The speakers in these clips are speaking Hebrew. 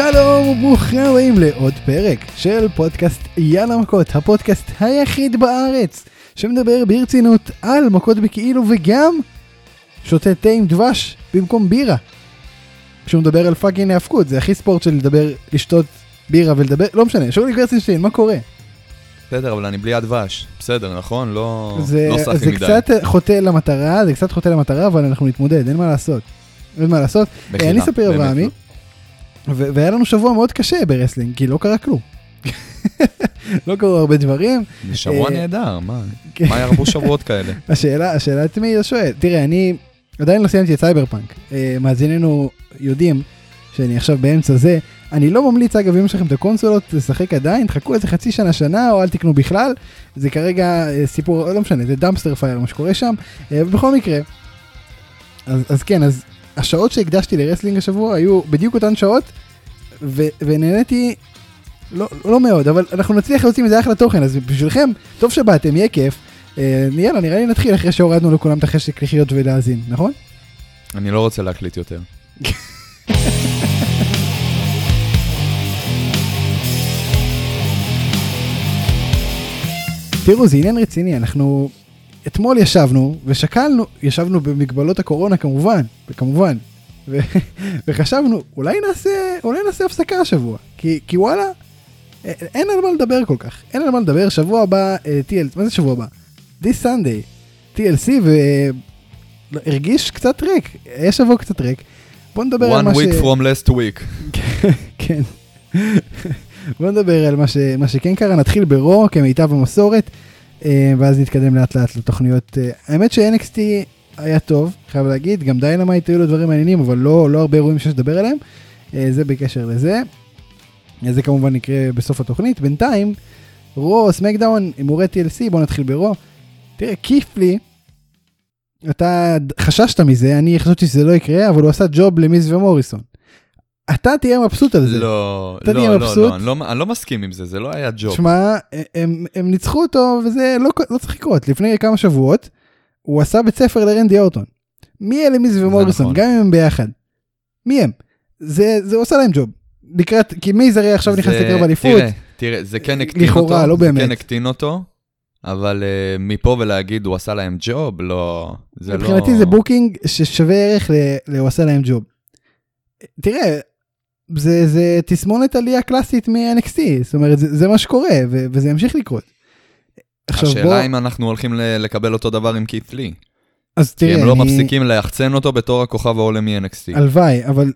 שלום וברוכים הבאים לעוד פרק של פודקאסט יאללה מכות, הפודקאסט היחיד בארץ שמדבר ברצינות על מכות בכאילו וגם שותה תה עם דבש במקום בירה. כשהוא מדבר על fucking היאבקות זה הכי ספורט של לדבר, לשתות בירה ולדבר, לא משנה, שאולי גרצנשטיין, מה קורה? בסדר, אבל אני בלי הדבש. בסדר, נכון? לא, זה, לא סאחי זה מדי. קצת חוטא למטרה, זה קצת חוטא למטרה, אבל אנחנו נתמודד, אין מה לעשות. אין מה לעשות. אני ספיר באמת אברהמי, והיה לנו שבוע מאוד קשה ב wrestling, כי לא קרה כלום. לא קרו הרבה דברים. שבוע אה, נהדר, מה? כן. מה ירבו שבועות כאלה? השאלה, השאלה את מי אתה שואל. תראה, אני עדיין לא סיימתי את סייבר פאנק. אה, מאזיננו יודעים שאני עכשיו באמצע זה. אני לא ממליץ, אגב, אם יש לכם את הקונסולות, לשחק עדיין, תחכו איזה חצי שנה, שנה, או אל תקנו בכלל. זה כרגע אה, סיפור, לא משנה, זה dumpster fire, מה שקורה שם. ובכל מקרה, אז, אז כן, אז השעות שהקדשתי ל wrestling השבוע היו בדיוק אותן שעות, ו- ונהניתי לא, לא מאוד, אבל אנחנו נצליח להוציא מזה אחלה תוכן, אז בשבילכם, טוב שבאתם, יהיה כיף. אה, יאללה, נראה לי נתחיל אחרי שהורדנו לכולם את החשק לחיות ולהאזין, נכון? אני לא רוצה להקליט יותר. תראו, זה עניין רציני, אנחנו אתמול ישבנו ושקלנו, ישבנו במגבלות הקורונה כמובן, וכמובן, ו- וחשבנו, אולי נעשה, אולי נעשה הפסקה השבוע, כי, כי וואלה, אין על מה לדבר כל כך, אין על מה לדבר, שבוע הבא, אה, TLC, מה זה שבוע הבא? This Sunday, TLC, והרגיש קצת ריק, היה שבוע קצת ריק. בוא נדבר על One מה ש... week from last week. כן. בוא נדבר על מה, ש... מה שכן קרה, נתחיל ב Raw כמיטב המסורת, אה, ואז נתקדם לאט לאט לתוכניות. אה, האמת ש-NXT היה טוב, חייב להגיד, גם Dynamite היו לו דברים מעניינים, אבל לא, לא הרבה אירועים שיש לדבר עליהם, אה, זה בקשר לזה. אה, זה כמובן יקרה בסוף התוכנית. בינתיים, Raw, SmackDown, הימורי TLC, בוא נתחיל ב Raw. תראה, כיף לי, אתה חששת מזה, אני חשבתי שזה לא יקרה, אבל הוא עשה job למיז ומוריסון. אתה תהיה מבסוט על זה. לא, אתה תהיה לא, לא, מבסוט? לא, אני לא- אני לא מסכים עם זה, זה לא היה ג'וב. שמע, הם, הם ניצחו אותו וזה לא, לא צריך לקרות. לפני כמה שבועות, הוא עשה בית ספר לרנדי אורטון. מי אלה מיז ומוריסון, נכון. גם אם הם ביחד. מי הם? זה, זה עושה להם ג'וב. לקראת, כי מיז הרי עכשיו נכנס לקרב אליפות. תראה, תראה, זה כן הקטין אותו. לכאורה, לא באמת. זה כן הקטין אותו, אבל אה, מפה ולהגיד הוא עשה להם ג'וב, לא, זה לא... מבחינתי זה booking ששווה ערך ל- ל- הוא עשה להם job. תראה, זה, זה תסמונת עלייה קלאסית מ-NXT, זאת אומרת, זה, זה מה שקורה, ו- וזה ימשיך לקרות. עכשיו בוא, השאלה אם אנחנו הולכים ל- לקבל אותו דבר עם קית' לי. אז כי תראה, הם לא אני- מפסיקים ליחצן אותו בתור הכוכב העולה מ-NXT. הלוואי, אבל,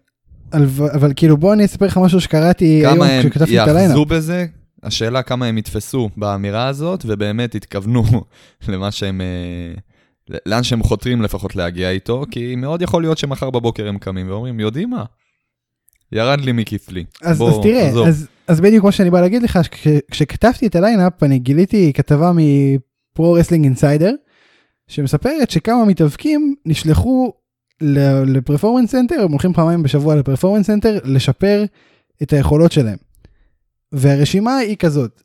הלוואי, אבל כאילו בוא אני אספר לך משהו שקראתי היום כמה הם כשכתבתי את ה lineup. יאחזו בזה, השאלה כמה הם יתפסו באמירה הזאת, ובאמת יתכוונו למה שהם... אה, לאן שהם חותרים לפחות להגיע איתו, כי מאוד יכול להיות שמחר בבוקר הם קמים ואומרים, יודעים מה? ירד לי מקית' לי. אז, בוא, אז תראה, עזוב." אז, אז בדיוק מה שאני בא להגיד לך, כש, כשכתבתי את ה lineup אני גיליתי כתבה מ Pro Wrestling Insider, שמספרת שכמה מתאבקים נשלחו ל Performance Center, הם הולכים פעמיים בשבוע ל Performance Center, לשפר את היכולות שלהם. והרשימה היא כזאת,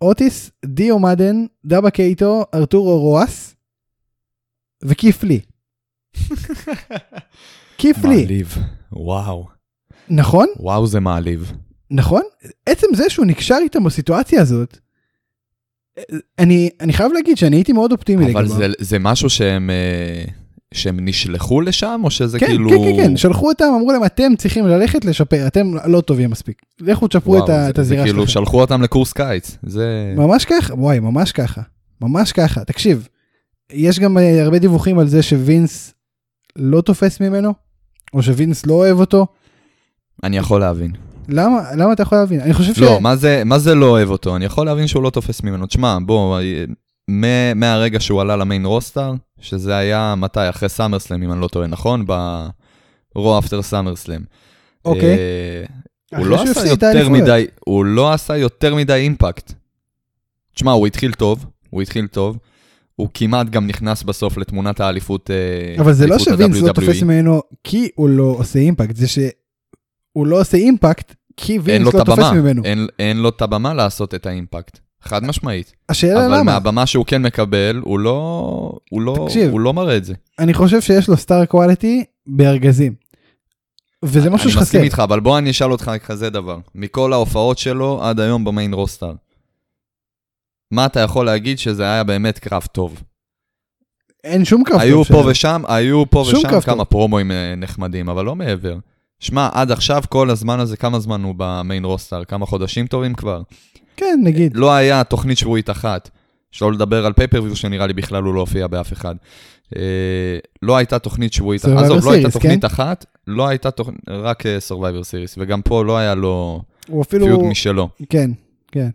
אוטיס, דיו מדן, דאבה קייטו, ארתורו רואס, וכיף לי. כיף לי, מעליב. וואו. נכון? וואו זה מעליב. נכון? עצם זה שהוא נקשר איתם בסיטואציה הזאת, אני, אני חייב להגיד שאני הייתי מאוד אופטימי אבל לגביו. זה, זה משהו שהם, אה, שהם נשלחו לשם, או שזה כן, כאילו... כן, כן, כן, שלחו אותם, אמרו להם, אתם צריכים ללכת לשפר, אתם לא טובים מספיק. לכו תשפרו וואו, את, זה, את הזירה זה כאילו שלכם. שלחו אותם לקורס קיץ. זה... ממש ככה, וואי, ממש ככה. ממש ככה. תקשיב, יש גם אה, הרבה דיווחים על זה שווינס לא תופס ממנו, או שווינס לא אוהב אותו. אני יכול להבין. למה, למה אתה יכול להבין? אני חושב ש... לא, מה זה, מה זה לא אוהב אותו? אני יכול להבין שהוא לא תופס ממנו. תשמע, בוא, מ- מהרגע שהוא עלה למיין רוסטר, שזה היה מתי? אחרי SummerSlam, אם אני לא טועה, נכון? ב-Raw after SummerSlam. אוקיי. אה, הוא לא עשה יותר. מדי, הוא לא עשה יותר מדי impact. תשמע, הוא התחיל טוב, הוא התחיל טוב. הוא כמעט גם נכנס בסוף לתמונת האליפות אה, אבל זה לא שווינס לא ה-WWE. תופס ממנו כי הוא לא עושה impact, זה שהוא לא עושה impact כי וינס לא תופס ממנו. אין, אין לו את הבמה לעשות את ה impact. חד משמעית. השאלה אבל למה? מהבמה שהוא כן מקבל, הוא לא, הוא לא, תקשיב. הוא לא מראה את זה. אני חושב שיש לו סטאר קואליטי בארגזים. וזה משהו אני שחסר. מסכים איתך, אבל בוא אני אשאל אותך כזה דבר. מכל ההופעות שלו עד היום במיין רוסטר, מה אתה יכול להגיד שזה היה באמת קרב טוב? אין שום קרב היו טוב פה שלו. ושם, היו פה ושם כמה. פרומואים אה, נחמדים, אבל לא מעבר. שמע, עד עכשיו, כל הזמן הזה, כמה זמן הוא במיין רוסטר? כמה חודשים טובים כבר? כן, נגיד. לא היה תוכנית שבועית אחת. שלא לדבר על פייפריוויו שנראה לי בכלל הוא לא הופיע באף אחד. אה, לא הייתה תוכנית שבועית, עזוב, לא הייתה תוכנית כן? אחת, לא הייתה תוכנית, רק אה, Survivor Series, וגם פה לא היה לו אפילו... פיוט משלו. כן, כן.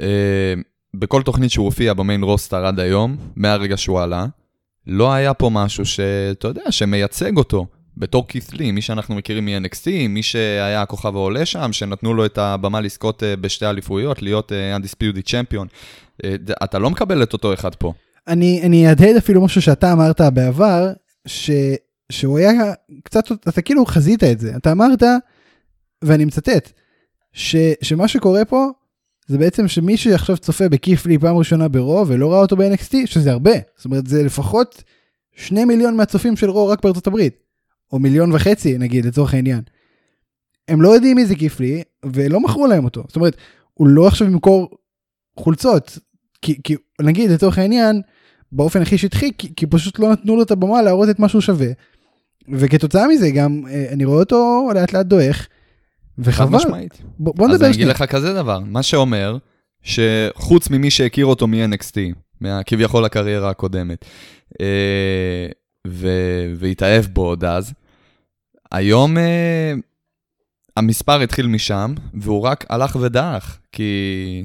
אה, בכל תוכנית שהוא הופיע במיין רוסטר עד היום, מהרגע שהוא עלה, לא היה פה משהו שאתה יודע, שמייצג אותו. בתור כית'לי, מי שאנחנו מכירים מ-NXT, מי שהיה הכוכב העולה שם, שנתנו לו את הבמה לזכות אה, בשתי אליפויות, להיות אה, Undisputed Champion. אה, אתה לא מקבל את אותו אחד פה. אני, אני אהדהד אפילו משהו שאתה אמרת בעבר, ש, שהוא היה קצת, אתה כאילו חזית את זה. אתה אמרת, ואני מצטט, ש, שמה שקורה פה, זה בעצם שמי שעכשיו צופה בכיפלי פעם ראשונה ברו ולא ראה אותו ב-NXT, שזה הרבה. זאת אומרת, זה לפחות שני מיליון מהצופים של רו רק בארצות הברית. או מיליון וחצי, נגיד, לצורך העניין. הם לא יודעים מי זה כיפלי, ולא מכרו להם אותו. זאת אומרת, הוא לא עכשיו ימכור חולצות. כי, כי נגיד, לצורך העניין, באופן הכי שטחי, כי, כי פשוט לא נתנו לו את הבמה להראות את מה שהוא שווה. וכתוצאה מזה גם, אה, אני רואה אותו לאט לאט דועך, וחבל. משמעית. בוא, בוא אז נדבר אני אגיד שנייה. לך כזה דבר, מה שאומר, שחוץ ממי שהכיר אותו מ-NXT, מהכביכול הקריירה הקודמת, אה, ו- והתאהב בו עוד אז, היום אה, המספר התחיל משם, והוא רק הלך ודעך, כי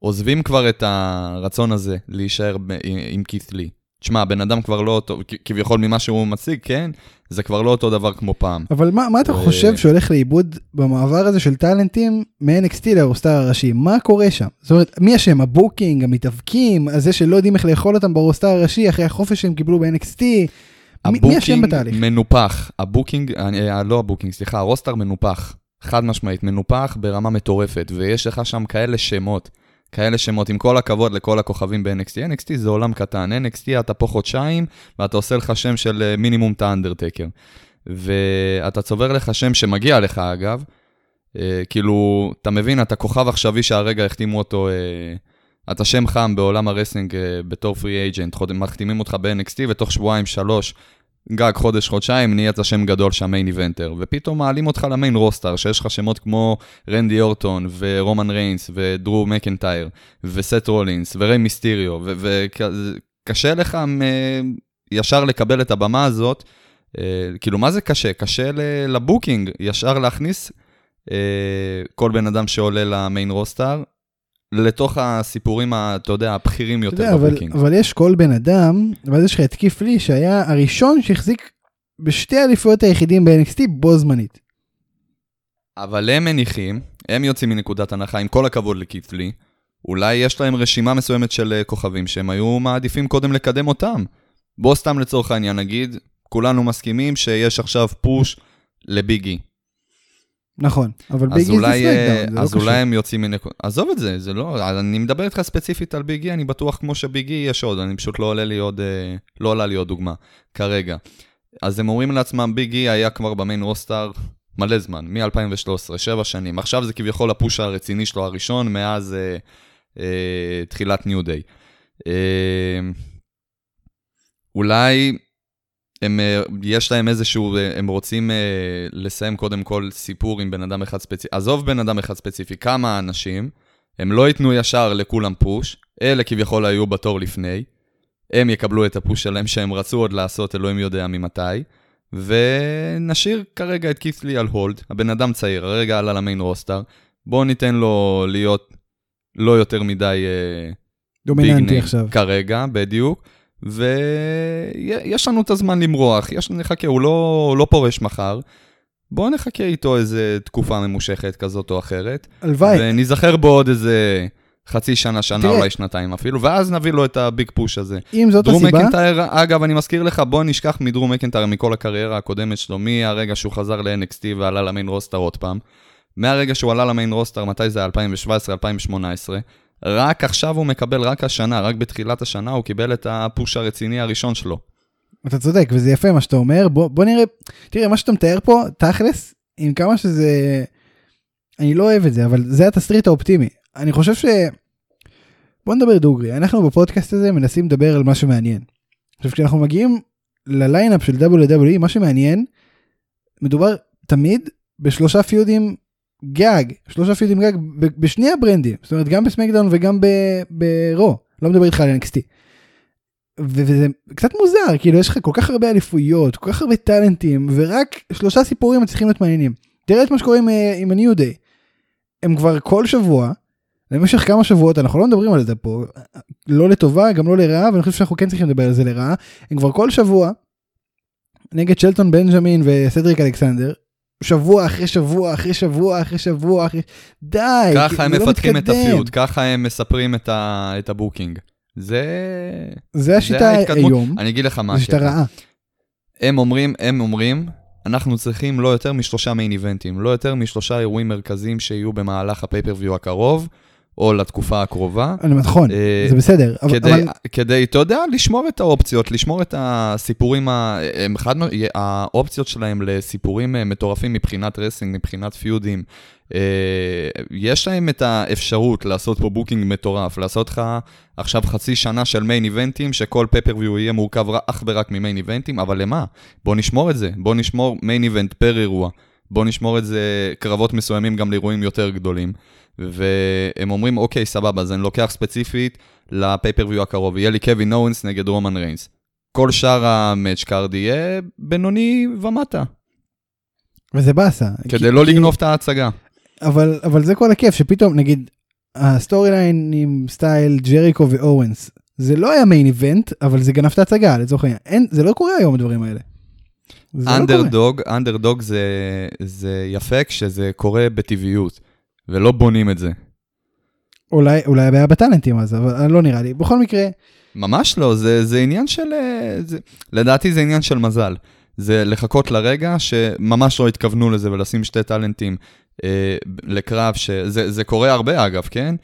עוזבים כבר את הרצון הזה להישאר עם, עם קית' לי. תשמע, הבן אדם כבר לא אותו, כביכול ממה שהוא מציג, כן? זה כבר לא אותו דבר כמו פעם. אבל מה, מה אתה ו- חושב שהולך לאיבוד במעבר הזה של טאלנטים מ-NXT ל roster הראשי? מה קורה שם? זאת אומרת, מי אשם? ה booking, המתאבקים, הזה שלא יודעים איך לאכול אותם ב roster הראשי אחרי החופש שהם קיבלו ב-NXT? מי- אשם בתהליך? מנופח, ה booking, אה, לא ה booking, סליחה, ה roster מנופח. חד משמעית, מנופח ברמה מטורפת, ויש לך שם כאלה שמות, כאלה שמות, עם כל הכבוד לכל הכוכבים ב-NXT, NXT זה עולם קטן, NXT אתה פה חודשיים, ואתה עושה לך שם של אה, מינימום את האנדרטקר. ואתה צובר לך שם שמגיע לך אגב, אה, כאילו, אתה מבין, אתה כוכב עכשווי שהרגע החתימו אותו, אה, אתה שם חם בעולם ה wrestling אה, בתור free agent, מחתימים אותך ב-NXT ותוך שבועיים, שלוש, גג חודש, חודשיים, נהיית שם גדול שם main eventer, ופתאום מעלים אותך ל main roster, שיש לך שמות כמו רנדי אורטון, ורומן ריינס, ודרו מקנטייר, וסט רולינס, וריי מיסטיריו, וקשה לך מ- ישר לקבל את הבמה הזאת, אה, כאילו, מה זה קשה? קשה ל booking, ישר להכניס אה, כל בן אדם שעולה ל main roster, לתוך הסיפורים, אתה יודע, הבכירים יותר יודע, אבל, ב booking. אבל יש כל בן אדם, ואז יש לך את כיף לי שהיה הראשון שהחזיק בשתי האליפויות היחידים ב-NXT בו זמנית. אבל הם מניחים, הם יוצאים מנקודת הנחה, עם כל הכבוד לקית'לי, אולי יש להם רשימה מסוימת של אה, כוכבים שהם היו מעדיפים קודם לקדם אותם. בוא סתם לצורך העניין נגיד, כולנו מסכימים שיש עכשיו פוש לביגי. נכון, אבל אז ביגי זה סמקדאון, זה לא אז קשור. אולי הם יוצאים מנקודת... עזוב את זה, זה לא... אני מדבר איתך ספציפית על ביגי, אני בטוח כמו שביגי יש עוד, אני פשוט לא עולה לי עוד... אה, לא עולה לי עוד דוגמה, כרגע. אז הם אומרים לעצמם, ביגי היה כבר במיין רוסטר מלא זמן, מ-2013, שבע שנים. עכשיו זה כביכול הפוש הרציני שלו הראשון, מאז אה, אה, תחילת ניו דיי. אה, אולי הם, אה, יש להם איזשהו, אה, הם רוצים אה, לסיים קודם כל סיפור עם בן אדם אחד ספציפי. עזוב בן אדם אחד ספציפי, כמה אנשים, הם לא ייתנו ישר לכולם פוש, אלה כביכול היו בתור לפני, הם יקבלו את הפוש שלהם שהם רצו עוד לעשות, אלוהים יודע ממתי, ונשאיר כרגע את קית'לי על הולד, הבן אדם צעיר, הרגע עלה למיין רוסטר, בואו ניתן לו להיות לא יותר מדי... דומיננטי עכשיו. כרגע, בדיוק. ויש לנו את הזמן למרוח, יש, נחכה, הוא לא, לא פורש מחר. בואו נחכה איתו איזה תקופה ממושכת כזאת או אחרת, הלוואי, וניזכר בו עוד איזה חצי שנה, שנה, תראה. אולי שנתיים אפילו, ואז נביא לו את הביג פוש הזה. אם זאת דרום הסיבה, מקנטייר, אגב, אני מזכיר לך, בוא נשכח מדרום מקנטייר מכל הקריירה הקודמת שלו, מהרגע שהוא חזר ל-NXT ועלה למיין רוסטר עוד פעם. מהרגע שהוא עלה למיין רוסטר, מתי זה היה? 2017-2018. רק עכשיו הוא מקבל, רק השנה, רק בתחילת השנה, הוא קיבל את הפוש הרציני הראשון שלו. אתה צודק וזה יפה מה שאתה אומר בוא בוא נראה תראה מה שאתה מתאר פה תכלס עם כמה שזה אני לא אוהב את זה אבל זה התסריט האופטימי אני חושב ש... בוא נדבר דוגרי אנחנו בפודקאסט הזה מנסים לדבר על מה שמעניין. עכשיו כשאנחנו מגיעים ל lineup של WWE מה שמעניין מדובר תמיד בשלושה פיודים גג שלושה פיודים גג בשני הברנדים זאת אומרת גם בסמקדאון וגם ברו לא מדבר איתך על NXT. וזה קצת מוזר כאילו יש לך כל כך הרבה אליפויות כל כך הרבה טאלנטים ורק שלושה סיפורים מצליחים להיות מעניינים. תראה את מה שקורה עם, אה, עם ה-New Day. הם כבר כל שבוע למשך כמה שבועות אנחנו לא מדברים על זה פה לא לטובה גם לא לרעה ואני חושב שאנחנו כן צריכים לדבר על זה לרעה הם כבר כל שבוע נגד שלטון בנג'מין וסדריק אלכסנדר שבוע אחרי שבוע אחרי שבוע אחרי שבוע אחרי די ככה הם זה לא מפתחים את. ה feud, ככה הם מספרים את ה- את ה booking. זה... זה השיטה ההתקדמות. היום אני אגיד לך מה זה שיטה. רעה הם אומרים, הם אומרים, אנחנו צריכים לא יותר משלושה מיין איבנטים, לא יותר משלושה אירועים מרכזיים שיהיו במהלך ה pay-per-view הקרוב, או לתקופה הקרובה. אני נכון אה, זה בסדר כדי, אבל כדי, אתה יודע, לשמור את האופציות, לשמור את הסיפורים, ה- האופציות שלהם לסיפורים אה, מטורפים מבחינת wrestling, מבחינת פיודים. אה, יש להם את האפשרות לעשות פה booking מטורף, לעשות לך עכשיו חצי שנה של מיין איבנטים, שכל pay-per-view יהיה מורכב אך ורק ממיין איבנטים, אבל למה? בוא נשמור את זה, בוא נשמור main event פר אירוע. בוא נשמור את זה קרבות מסוימים גם לאירועים יותר גדולים. והם אומרים, אוקיי, סבבה, אז אני לוקח ספציפית ל pay-per-view הקרוב, יהיה לי קווין אורנס נגד רומן ריינס. כל שאר ה match card יהיה בינוני ומטה, וזה באסה כדי לא לגנוב את ההצגה. אבל אבל זה כל הכיף שפתאום נגיד ה storyline עם של ג'ריקו ואורנס זה לא היה main event אבל זה גנב את ההצגה לצורך העניין זה לא קורה היום הדברים האלה. זה לא. אנדרדוג, אנדרדוג זה, זה יפה כשזה קורה בטבעיות, ולא בונים את זה. אולי אולי הבעיה בטאלנטים אז אבל לא נראה לי בכל מקרה ממש לא, זה, זה עניין של... אה, זה, לדעתי זה עניין של מזל. זה לחכות לרגע שממש לא התכוונו לזה ולשים שתי טאלנטים אה, לקרב, שזה זה קורה הרבה אגב, כן?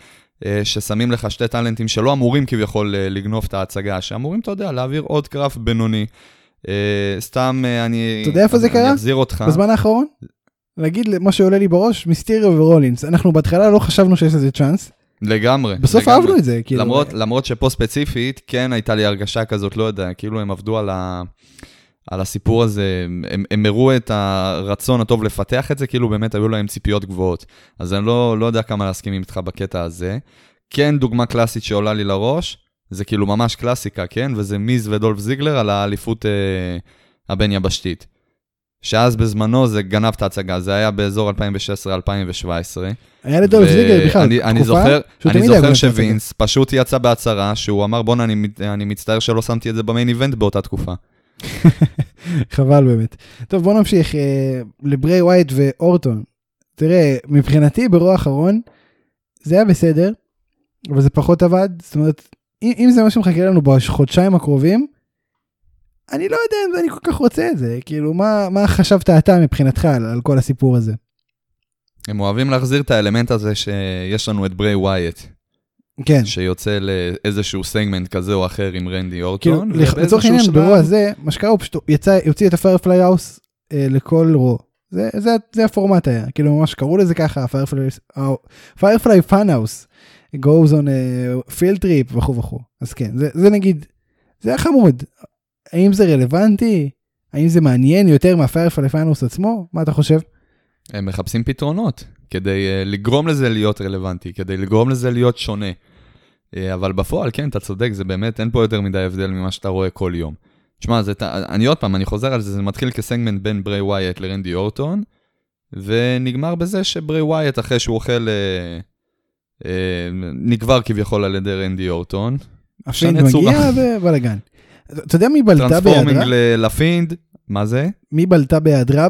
אה, ששמים לך שתי טאלנטים שלא אמורים כביכול אה, לגנוב את ההצגה, שאמורים, אתה יודע, להעביר עוד קרב בינוני. אה, סתם אה, אני... אתה יודע איפה זה אני קרה? אחזיר אותך. בזמן האחרון להגיד מה שעולה לי בראש מיסטיריו ורולינס אנחנו בהתחלה לא חשבנו שיש לזה צ'אנס לגמרי. בסוף לגמרי. אהבנו את זה כאילו למרות, למרות שפה ספציפית, כן הייתה לי הרגשה כזאת, לא יודע, כאילו הם עבדו על, ה, על הסיפור הזה, הם, הם הראו את הרצון הטוב לפתח את זה, כאילו באמת היו להם ציפיות גבוהות. אז אני לא, לא יודע כמה להסכים איתך בקטע הזה. כן, דוגמה קלאסית שעולה לי לראש, זה כאילו ממש קלאסיקה, כן? וזה מיז ודולף זיגלר על האליפות אה, הבין-יבשתית. שאז בזמנו זה גנב את ההצגה, זה היה באזור 2016-2017. היה לדולף זיגלר בכלל אני, אני תקופה זוכר, אני זוכר את ההצגה. שווינס פשוט יצא בהצהרה שהוא אמר בואנה אני, אני מצטער שלא שמתי את זה במיין איבנט באותה תקופה. חבל באמת. טוב בוא נמשיך אה, לברי ווייט ואורטון. תראה מבחינתי ברוע האחרון זה היה בסדר אבל זה פחות עבד זאת אומרת אם, זה מה שמחכה לנו בחודשיים הקרובים. אני לא יודע אם אני כל כך רוצה את זה כאילו מה מה חשבת אתה מבחינתך על, על כל הסיפור הזה. הם אוהבים להחזיר את האלמנט הזה שיש לנו את ברי ווייט, כן. שיוצא לאיזשהו סגמנט כזה או אחר עם רנדי כאילו, אורטון. ובאיזשהו לצורך העניין שלב- ברוע הזה מה שקרה הוא פשוט יצא יוציא את ה Firefly House אה, לכל רו. זה, זה, זה הפורמט היה כאילו ממש קראו לזה ככה Firefly Fun House goes on a field trip וכו' וכו' אז כן זה, זה נגיד זה היה חמוד. האם זה רלוונטי? האם זה מעניין יותר מה Firefly Fun House עצמו? מה אתה חושב? הם מחפשים פתרונות כדי אה, לגרום לזה להיות רלוונטי, כדי לגרום לזה להיות שונה. אה, אבל בפועל, כן, אתה צודק, זה באמת, אין פה יותר מדי הבדל ממה שאתה רואה כל יום. תשמע, אני עוד פעם, אני חוזר על זה, זה מתחיל כסגמנט בין ברי ווייט לרנדי אורטון, ונגמר בזה שברי ווייט, אחרי שהוא אוכל, נגבר כביכול על ידי רנדי אורטון, הפינד. מגיע ובלאגן. אתה יודע מי בלטה transforming בהיעדרה? ל- לפינד, מה זה? מי בלטה בהיעדרה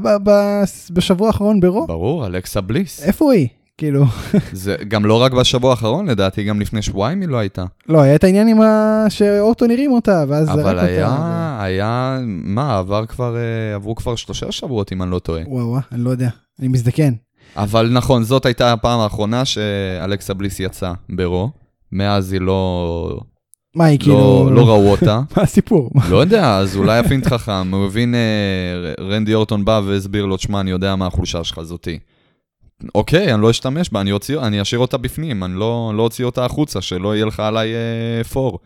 בשבוע האחרון ברו? ברור, אלכסה בליס. איפה היא? כאילו, זה גם לא רק בשבוע האחרון, לדעתי, גם לפני שבועיים היא לא הייתה. לא, היה את העניין עם ה... שאורטון הרים אותה, ואז זרק אותה. אבל היה, היה, מה, עבר כבר, אה, עברו כבר שלושה שבועות, אם אני לא טועה. וואו, וואו, אני לא יודע, אני מזדקן. אבל נכון, זאת הייתה הפעם האחרונה שאלכסה בליס יצאה ברו. מאז היא לא, מה היא כאילו... לא, לא ראו אותה. מה הסיפור? לא יודע, אז אולי הפינט חכם, הוא הבין, אה, רנדי אורטון בא והסביר לו, תשמע, אני יודע מה החולשה שלך זאתי. אוקיי, אני לא אשתמש בה, אני, אוציא, אני אשאיר אותה בפנים, אני לא, לא אוציא אותה החוצה, שלא יהיה לך עליי אה, פור.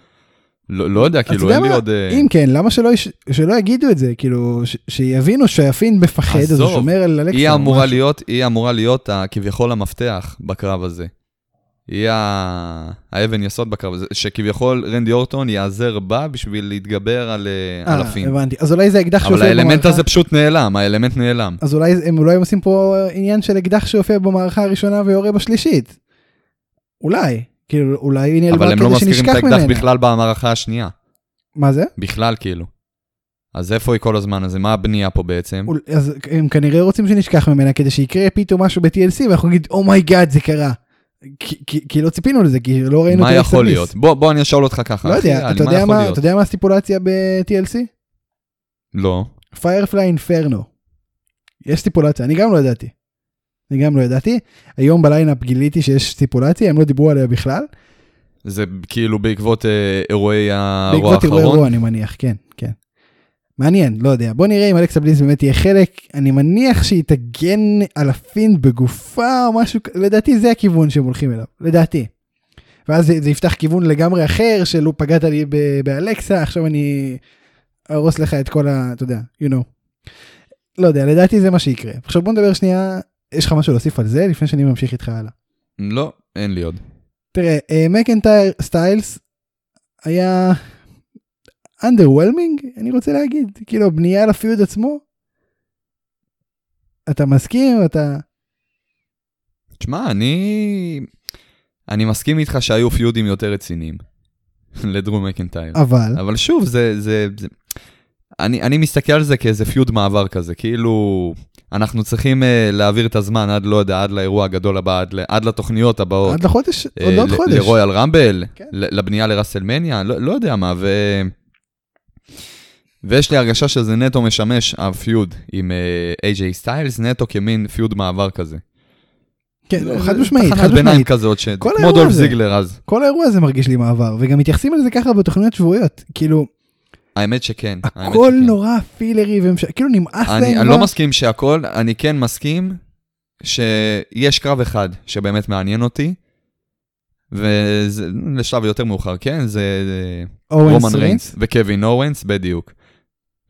לא, לא יודע, כאילו, אין לי? עוד... אה, אם כן, למה שלא, שלא יגידו את זה? כאילו, ש- שיבינו שהפין מפחד, אז הוא שומר על אלכסה. היא אמורה. להיות, היא אמורה להיות כביכול המפתח בקרב הזה. היא האבן יסוד בקרב הזה, שכביכול רנדי אורטון ייעזר בה בשביל להתגבר על אה, על אה, הפין. הבנתי. אז אולי זה אקדח אבל שהופיע האלמנט במערכה- הזה פשוט נעלם, האלמנט נעלם. אז אולי הם אולי עושים פה עניין של אקדח שהופיע במערכה הראשונה ויורה בשלישית. אולי. כאילו, אולי היא נעלמה אבל הם לא כדי מזכירים את שנשכח האקדח ממנה. בכלל במערכה השנייה. מה זה? בכלל, כאילו. אז איפה היא כל הזמן הזה? מה הבנייה פה בעצם? אז הם כנראה רוצים שנשכח ממנה כדי שיקרה פתאום משהו ב-TLC ואנחנו נגיד oh my god זה קרה. כי- כי כי לא ציפינו לזה כי לא ראינו מה את יכול אלכסה להיות? בוא, בוא אני אשאל אותך ככה. לא אחי, יודע, אתה מה יודע יכול מה-? אתה יודע מה ה stipulation ב-TLC? לא. Firefly Inferno. יש stipulation, אני גם לא ידעתי. אני גם לא ידעתי. היום ב lineup גיליתי שיש stipulation, הם לא דיברו עליה בכלל. זה כאילו בעקבות אה, אירועי הרוע בעקבות אירועי האחרון? אירוע אני מניח, כן, כן. מעניין, לא יודע. בוא נראה אם אלכסה בליס באמת תהיה חלק. אני מניח שהיא תגן על הפינד בגופה או משהו, לדעתי זה הכיוון שהם הולכים אליו, לדעתי. ואז זה, זה יפתח כיוון לגמרי אחר של הוא פגעת לי ב- באלכסה, עכשיו אני ארוס לך את כל ה... אתה יודע, you know. לא יודע, לדעתי זה מה שיקרה. עכשיו בוא נדבר שנייה, יש לך משהו להוסיף על זה לפני שאני ממשיך איתך הלאה. לא, אין לי עוד. תראה, מקנטייר סטיילס היה underwhelming, אני רוצה להגיד, כאילו בנייה על הפיוד עצמו. אתה מסכים? אתה... תשמע, אני... אני מסכים איתך שהיו פיודים יותר רציניים לדרו מקנטייר. אבל, אבל שוב, זה... זה, זה... אני, אני מסתכל על זה כאיזה פיוד מעבר כזה, כאילו... אנחנו צריכים uh, להעביר את הזמן עד, לא יודע, עד לאירוע הגדול הבא, עד, עד לתוכניות הבאות. עד לחודש, אה, עוד עוד חודש. לרויאל רמבל, כן. לבנייה לראסלמניה, לא, לא יודע מה, ו... ויש לי הרגשה שזה נטו משמש, הפיוד עם איי-ג'יי סטיילס, נטו כמין פיוד מעבר כזה. כן, זה- חד משמעית, חד ביניים משמעית. כזאת, ש... כמו דולף. זיגלר אז. כל האירוע הזה מרגיש לי מעבר, וגם מתייחסים לזה ככה בתוכניות שבועיות. כאילו, האמת שכן. האמת הכל שכן. נורא פילרי, והם ש- כאילו נמאס להם. אני, אני כבר. לא מסכים שהכל, אני כן מסכים שיש קרב אחד שבאמת מעניין אותי, וזה לשלב יותר מאוחר, כן? זה רומן ריינס. וקווין אורנס, בדיוק.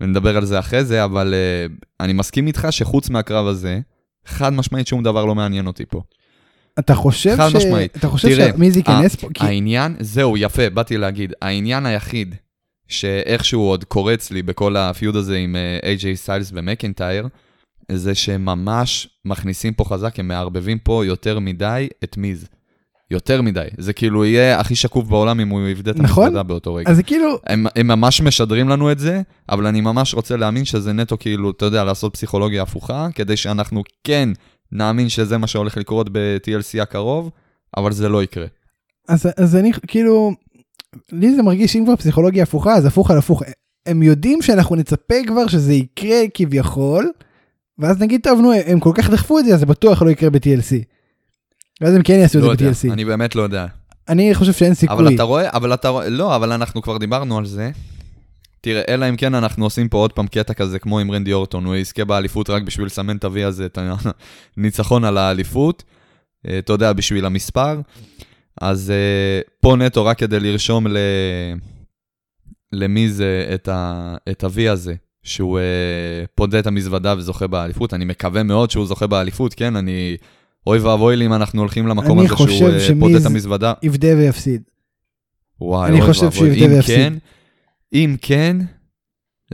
ונדבר על זה אחרי זה, אבל uh, אני מסכים איתך שחוץ מהקרב הזה, חד משמעית שום דבר לא מעניין אותי פה. אתה חושב חד ש... משמעית. אתה חושב תראה, שמי זה ייכנס פה? כי- העניין, זהו, יפה, באתי להגיד, העניין היחיד שאיכשהו עוד קורץ לי בכל הפיוד הזה עם איי-ג'יי סטיילס ומקנטייר, זה שממש מכניסים פה חזק, הם מערבבים פה יותר מדי את מיז. יותר מדי. זה כאילו יהיה הכי שקוף בעולם אם הוא יבדה את נכון. המזוודה באותו רגע. אז זה כאילו, הם, הם ממש משדרים לנו את זה, אבל אני ממש רוצה להאמין שזה נטו כאילו, אתה יודע, לעשות פסיכולוגיה הפוכה, כדי שאנחנו כן נאמין שזה מה שהולך לקרות ב-TLC הקרוב, אבל זה לא יקרה. אז, אז אני כאילו, לי זה מרגיש שאם כבר פסיכולוגיה הפוכה, אז הפוך על הפוך. הם יודעים שאנחנו נצפה כבר שזה יקרה כביכול, ואז נגיד, טוב, נו, הם כל כך דחפו את זה, אז זה בטוח לא יקרה ב-TLC. ואז הם כן יעשו לא את זה יודע, ב-TLC. אני באמת לא יודע. אני חושב שאין סיכוי. אבל אתה רואה, אבל אתה רואה, לא, אבל אנחנו כבר דיברנו על זה. תראה, אלא אם כן אנחנו עושים פה עוד פעם קטע כזה כמו עם רנדי אורטון, הוא יזכה באליפות רק בשביל לסמן את ה-V הזה, את הניצחון על האליפות, אה, אתה יודע, בשביל המספר. אז אה, פה נטו רק כדי לרשום ל... למי זה את, ה... את ה-V הזה, שהוא אה, פודה את המזוודה וזוכה באליפות. אני מקווה מאוד שהוא זוכה באליפות, כן? אני... אוי ואבוי לי אם אנחנו הולכים למקום אני הזה חושב שהוא שמיז- פודה את המזוודה. יבדה ויפסיד. וואי, אני אוי חושב ואבוי. אם ויפסיד. כן, אם כן,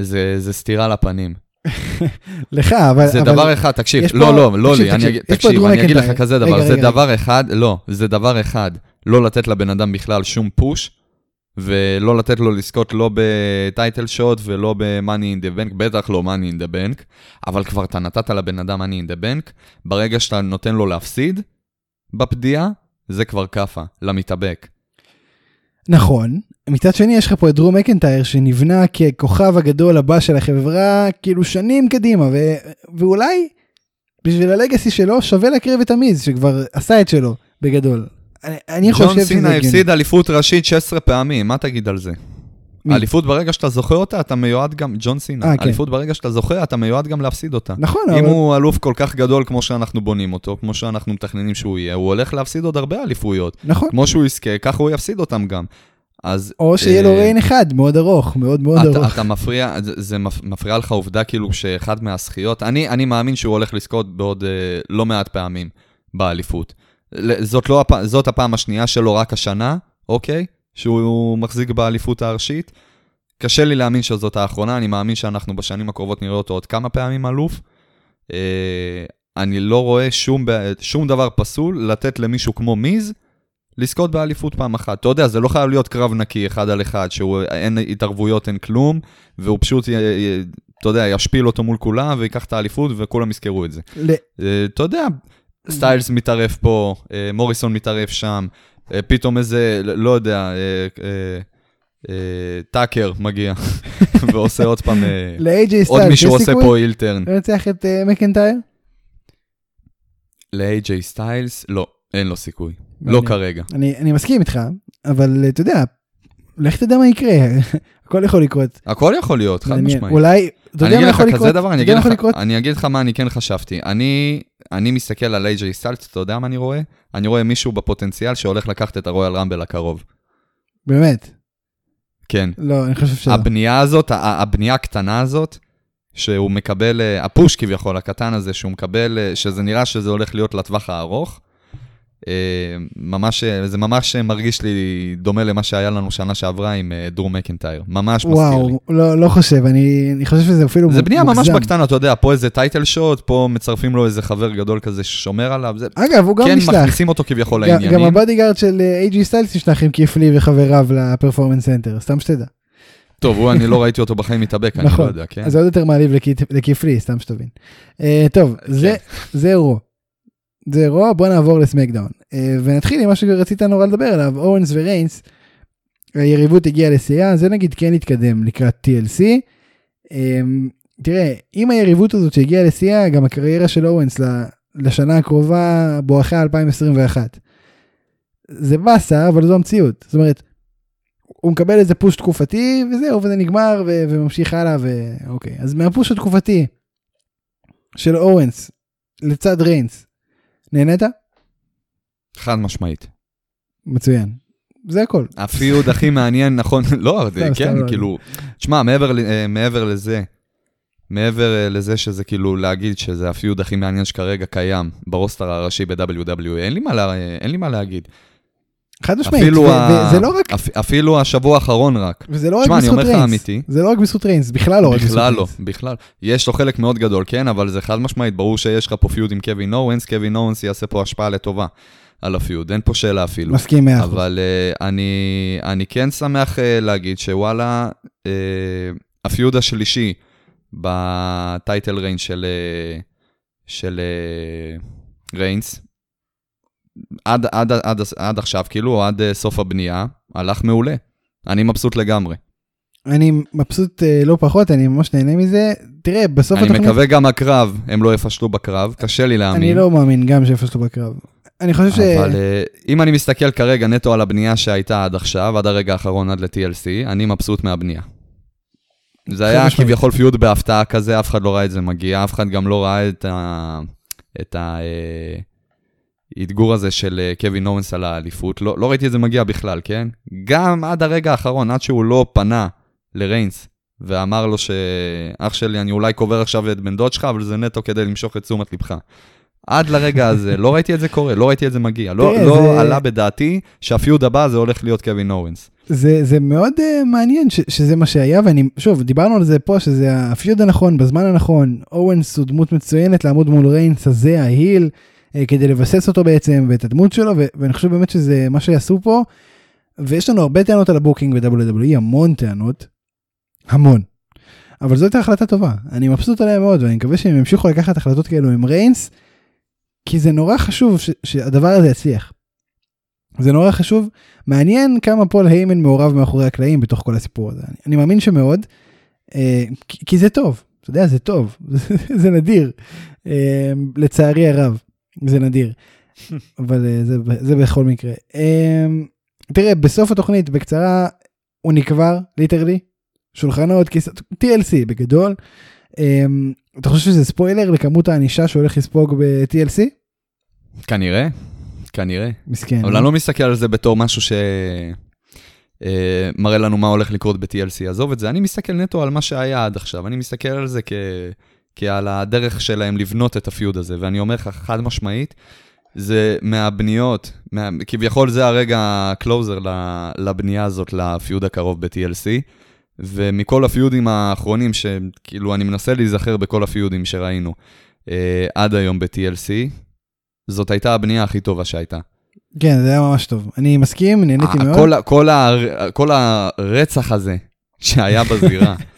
זה, זה סטירה לפנים. לך, אבל... זה אבל... דבר אחד, תקשיב, לא, פה- לא, לא תקשיב, לי, אני תקשיב, פה תקשיב, אני אגיד לך. כזה רגע, דבר, זה רגע, דבר אחד, לא, זה דבר אחד, לא לתת לבן אדם בכלל שום פוש, ולא לתת לו לזכות לא בטייטל שוט ולא ב-money in the bank, בטח לא money in the bank, אבל כבר אתה נתת לבן אדם money in the bank, ברגע שאתה נותן לו להפסיד בפדיעה, זה כבר כאפה, למתאבק. נכון. מצד שני יש לך פה את דרום מקנטייר שנבנה ככוכב הגדול הבא של החברה כאילו שנים קדימה ו... ואולי בשביל הלגאסי שלו שווה להקריב את המיז שכבר עשה את שלו בגדול. אני, חושב ג'ון שזה סינה הגיוני. הפסיד אליפות ראשית 16 פעמים, מה תגיד על זה? אליפות ברגע שאתה זוכר אותה, אתה מיועד גם, ג'ון סינה, אה, כן. אליפות ברגע שאתה זוכר, אתה מיועד גם להפסיד אותה. נכון, אם אבל... הוא אלוף כל כך גדול כמו שאנחנו בונים אותו, כמו שאנחנו מתכננים שהוא יהיה, הוא הולך להפסיד עוד הרבה אליפויות. נכון. כמו שהוא יזכה, ככה הוא יפסיד אותם גם. אז... או שיהיה לו אה, ריין אחד, מאוד ארוך, מאוד מאוד אתה, ארוך. אתה מפריע, זה, זה מפ- מפריע לך עובדה כאילו שאחד מהזכיות, אני, אני מאמין שהוא הולך לזכות בעוד אה, לא מעט פעמים באליפות. זאת, לא, הפ- זאת הפעם השנייה שלו רק השנה, אוקיי? שהוא מחזיק באליפות הארשית. קשה לי להאמין שזאת האחרונה, אני מאמין שאנחנו בשנים הקרובות נראה אותו עוד כמה פעמים אלוף. אה, אני לא רואה שום, שום דבר פסול לתת למישהו כמו מיז לזכות באליפות פעם אחת. אתה יודע, זה לא חייב להיות קרב נקי אחד על אחד, שהוא אין התערבויות, אין כלום, והוא פשוט, אתה יודע, ישפיל אותו מול כולם ויקח את האליפות וכולם יזכרו את זה. ל- אה, אתה יודע, סטיילס מתערף פה, אה, מוריסון מתערף שם, אה, פתאום איזה, לא יודע, אה, טאקר מגיע ועושה עוד פעם, עוד מישהו עושה פה אילטרן. לנצח את מקנטייר? ל-AJ סטיילס? לא, אין לו סיכוי. לא. כרגע. אני אני מסכים איתך, אבל אתה יודע, לך תדע מה יקרה, הכל יכול לקרות. הכל יכול להיות, חד. משמעית. אולי, אתה יודע מה יכול כזה לקרות? דבר, אני אגיד לך, יכול לקרות? אני אגיד לך מה אני כן חשבתי. אני, אני מסתכל על AJ סטיילס, אתה יודע מה אני רואה? אני רואה מישהו בפוטנציאל שהולך לקחת את הרויאל רמבל הקרוב. באמת. כן. לא, אני חושב שלא. הבנייה הזאת, הבנייה הקטנה הזאת, שהוא מקבל, אה, הפוש כביכול, הקטן הזה, שהוא מקבל, אה, שזה נראה שזה הולך להיות לטווח הארוך. אה, ממש, אה, זה ממש מרגיש לי דומה למה שהיה לנו שנה שעברה עם אה, דרום מקנטייר. ממש מזכיר לי. וואו, לא לא חושב, אני אני חושב שזה אפילו זה בנייה ממש מוגזם. בקטנה, אתה יודע, פה איזה title shot, פה מצרפים לו איזה חבר גדול כזה ששומר עליו, זה... אגב, הוא גם כן, נשלח. מכניסים אותו כביכול גם- גם לעניינים. ה bodyguard של אייג'י סטיילס נשלח עם קית' לי וחבריו ל Performance Center, סתם שתדע. טוב, הוא, אני לא ראיתי אותו בחיים מתאבק, אני לא נכון. יודע, כן? אז זה עוד יותר מעליב לכי- לקית' לי, סתם שתבין. טוב, זה- זה רו. זה רו, בוא נעבור לסמקדאון. אה, ונתחיל עם מה שרצית נורא לדבר עליו, אורנס וריינס. היריבות הגיעה לשיאה, זה נגיד כן התקדם לקראת TLC. אה, תראה, עם היריבות הזאת שהגיעה לשיאה, גם הקריירה של אורנס לשנה הקרובה בואכה 2021. זה באסה, אבל זו המציאות. זאת אומרת, הוא מקבל איזה פוש תקופתי, וזהו, וזה נגמר, ו- וממשיך הלאה, ואוקיי. אז מהפוש התקופתי של אורנס לצד ריינס, נהנית? חד משמעית. מצוין. זה הכל. ה feud הכי מעניין, נכון, לא, זה- סתם, כן, לא. כאילו, תשמע, מעבר אה, מעבר לזה, מעבר אה, לזה שזה כאילו להגיד שזה ה feud הכי מעניין שכרגע קיים ב roster הראשי ב-WWE, אין לי מה לה- אין לי מה להגיד. חד משמעית. אפילו ה- וזה לא רק, אפ- אפילו השבוע האחרון רק. וזה לא רק אני בזכות אומר לך ריינס. אמיתי. זה לא רק בזכות ריינס, בכלל לא רק בזכות בכלל לא, ריינס. בכלל. יש לו חלק מאוד גדול, כן, אבל זה חד משמעית, ברור שיש לך פה feud עם קווין אורנס, קווין אורנס יעשה פה השפעה לטובה על הפיוד, אין פה שאלה אפילו. מסכים 100%. אבל uh, אני, אני כן שמח uh, להגיד שוואלה, uh, הפיוד השלישי בטייטל ריינס של, uh, של uh, ריינס, עד, עד, עד, עד עכשיו, כאילו, עד uh, סוף הבנייה, הלך מעולה. אני מבסוט לגמרי. אני מבסוט אה, לא פחות, אני ממש נהנה מזה. תראה, בסוף אני התוכנית, מקווה גם הקרב, הם לא יפשלו בקרב, קשה לי להאמין. אני לא מאמין גם שיפסלו בקרב. אני חושב ש... אבל אה, אם אני מסתכל כרגע נטו על הבנייה שהייתה עד עכשיו, עד הרגע האחרון, עד ל-TLC, אני מבסוט מהבנייה. זה היה משמעית. כביכול פיוד בהפתעה כזה, אף אחד לא ראה את זה מגיע, אף אחד גם לא ראה את ה... את ה... האתגור הזה של אה, קווין אורנס על האליפות, לא, לא ראיתי את זה מגיע בכלל, כן? גם עד הרגע האחרון, עד שהוא לא פנה לריינס ואמר לו שאח שלי, אני אולי קובר עכשיו את בן דוד שלך, אבל זה נטו כדי למשוך את תשומת לבך. עד לרגע הזה, לא ראיתי את זה קורה, לא ראיתי את זה מגיע. לא, תראה, לא זה- עלה בדעתי שה feud הבא זה הולך להיות קווין אוונס. זה, זה מאוד אה, מעניין ש, שזה מה שהיה, ואני, שוב, דיברנו על זה פה, שזה ה feud הנכון, בזמן הנכון, אוונס הוא דמות מצוינת לעמוד מול ריינס הזה, ה heel, כדי לבסס אותו בעצם, ואת הדמות שלו, ואני חושב באמת שזה מה שיעשו פה, ויש לנו הרבה טענות על ה booking ב-WWE, המון טענות, המון. אבל זו הייתה החלטה טובה, אני מבסוט עליה מאוד, ואני מקווה שהם ימשיכו לקחת החלטות כאלו עם ריינס, כי זה נורא חשוב ש, שהדבר הזה יצליח. זה נורא חשוב, מעניין כמה פול היימן מעורב מאחורי הקלעים בתוך כל הסיפור הזה. אני, אני מאמין שמאוד, אה, כי, כי זה טוב, אתה יודע, זה טוב, זה נדיר, אה, לצערי הרב, זה נדיר. אבל אה, זה, זה בכל מקרה. אמ, תראה, בסוף התוכנית, בקצרה, הוא נקבר, literally, שולחנות, כיסאות, TLC בגדול. אמ, אתה חושב שזה ספוילר לכמות הענישה שהוא הולך לספוג ב-TLC? כנראה, כנראה. מסכן. אבל אה? אני לא מסתכל על זה בתור משהו ש... אה, מראה לנו מה הולך לקרות ב-TLC, עזוב את זה, אני מסתכל נטו על מה שהיה עד עכשיו, אני מסתכל על זה כ... כעל הדרך שלהם לבנות את ה feud הזה, ואני אומר לך חד משמעית, זה מהבניות, מה... כביכול זה הרגע ה closer לבנייה הזאת לפיוד הקרוב ב-TLC, ומכל הפיודים האחרונים, שכאילו אני מנסה להיזכר בכל הפיודים שראינו אה, עד היום ב-TLC, זאת הייתה הבנייה הכי טובה שהייתה. כן, זה היה ממש טוב. אני מסכים, נהניתי מאוד. כל, כל, ה- כל הרצח הזה שהיה בזירה.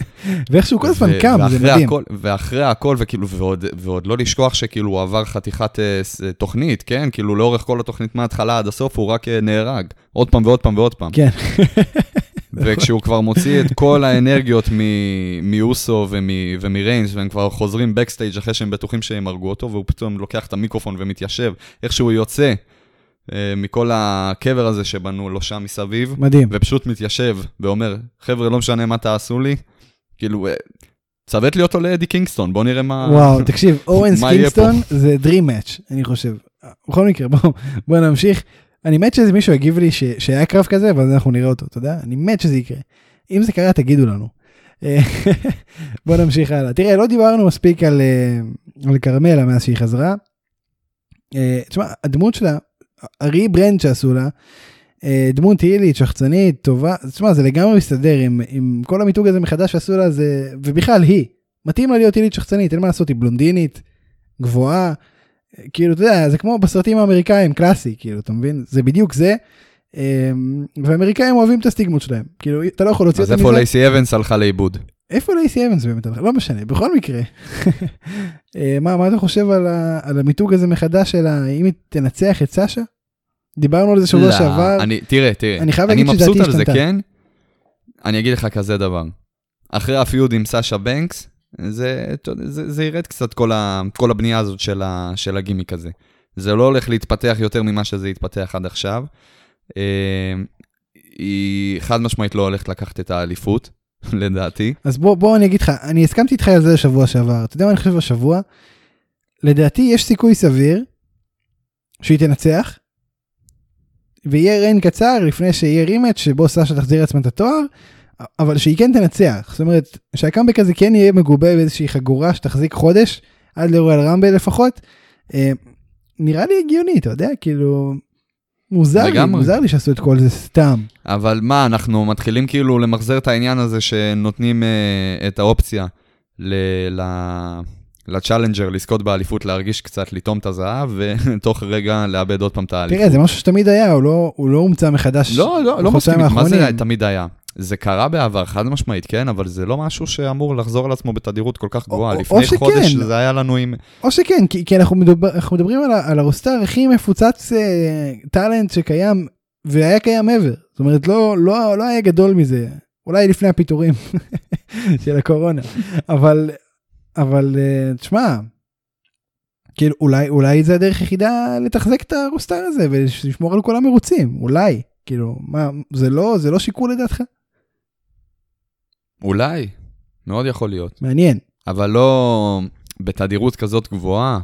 ואיכשהו כל הזמן קם, זה מדהים. הכל, ואחרי הכל, וכאילו, ועוד, ועוד לא לשכוח שכאילו הוא עבר חתיכת אה, ס- תוכנית, כן? כאילו לאורך כל התוכנית מההתחלה עד הסוף הוא רק אה, נהרג. עוד פעם ועוד פעם ועוד פעם. כן. וכשהוא כבר מוציא את כל האנרגיות מ- מאוסו ומ- ומריינס, והם כבר חוזרים backstage אחרי שהם בטוחים שהם הרגו אותו, והוא פתאום לוקח את המיקרופון ומתיישב, איך שהוא יוצא אה, מכל הקבר הזה שבנו לו שם מסביב, מדהים. ופשוט מתיישב ואומר, חבר'ה, לא משנה מה תעשו לי, כאילו, אה, צוות לי אותו לאדי קינגסטון, בוא נראה מה... וואו, תקשיב, אוונס? קינגסטון זה Dream Match, אני חושב. בכל מקרה, בואו בוא נמשיך. אני מת שזה מישהו יגיב לי ש- שהיה קרב כזה, אבל אנחנו נראה אותו, אתה יודע? אני מת שזה יקרה. אם זה קרה, תגידו לנו. בוא נמשיך הלאה. תראה, לא דיברנו מספיק על, אה, על כרמלה מאז שהיא חזרה. אה, תשמע, הדמות שלה, הריברנד שעשו לה, דמות הילית, שחצנית, טובה, תשמע, זה לגמרי מסתדר עם, עם כל המיתוג הזה מחדש שעשו לה, זה, ובכלל היא, מתאים לה להיות הילית שחצנית, אין מה לעשות, היא בלונדינית, גבוהה, אה, כאילו, אתה יודע, זה כמו בסרטים האמריקאים, קלאסי, כאילו, אתה מבין? זה בדיוק זה. אה, ואמריקאים אוהבים את הסטיגמות שלהם, כאילו, אתה לא יכול להוציא אז אותם איפה מזה. לייסי אבנס הלכה לאיבוד? איפה לייסי אבנס באמת? לא משנה, בכל מקרה. אה, מה, מה אתה חושב על, ה, על המיתוג הזה מחדש שלה, אם היא תנצח את סאשה? דיברנו על זה שבוע לא, שעבר. אני, תראה, תראה, אני חייב אני להגיד מבסוט שדעתי על זה, השתנתה. כן? אני אגיד לך כזה דבר. אחרי הפיוד עם סאשה בנקס, זה, יודע, זה, זה ירד קצת כל, ה, כל הבנייה הזאת של, ה, של הגימיק הזה. זה לא הולך להתפתח יותר ממה שזה התפתח עד עכשיו. אה, היא חד משמעית לא הולכת לקחת את האליפות, לדעתי. אז בוא, בוא אני אגיד לך, אני הסכמתי איתך על זה השבוע שעבר, אתה יודע מה אני חושב השבוע? לדעתי יש סיכוי סביר שהיא תנצח, ויהיה ריין קצר לפני שיהיה רימץ' שבו סאשה תחזיר לעצמה את התואר, אבל שהיא כן תנצח, זאת אומרת שהקאמבק הזה כן יהיה מגובה באיזושהי חגורה שתחזיק חודש, עד לרויאל ראמבל לפחות. אה, נראה לי הגיוני, אתה יודע, כאילו, מוזר לי. מוזר לי שעשו את כל זה סתם. אבל מה, אנחנו מתחילים כאילו למחזר את העניין הזה שנותנים אה, את האופציה ל- ל- ל challenger לזכות באליפות, להרגיש קצת, לטעום את הזהב, ותוך רגע לאבד עוד פעם את האליפות. תראה, זה משהו שתמיד היה, הוא לא, הוא לא הומצא מחדש. לא, לא, לא מסכים, מה זה. תמיד היה? זה קרה בעבר, חד משמעית, כן, אבל זה לא משהו שאמור לחזור על עצמו בתדירות כל כך גבוהה. או- לפני או שכן. חודש זה היה לנו עם... או שכן, כי, כי אנחנו, מדבר, אנחנו מדברים על, על הרוסטר הכי מפוצץ אה, טאלנט שקיים, והיה קיים ever. זאת אומרת, לא, לא, לא היה גדול מזה. אולי לפני הפיטורים של הקורונה. אבל, אבל, אה, תשמע, כאילו, אולי, אולי זה הדרך היחידה לתחזק את הרוסטר הזה ולשמור על כל המרוצים. אולי. כאילו, מה, זה לא, זה לא שיקול לדעתך? אולי, מאוד יכול להיות. מעניין. אבל לא בתדירות כזאת גבוהה,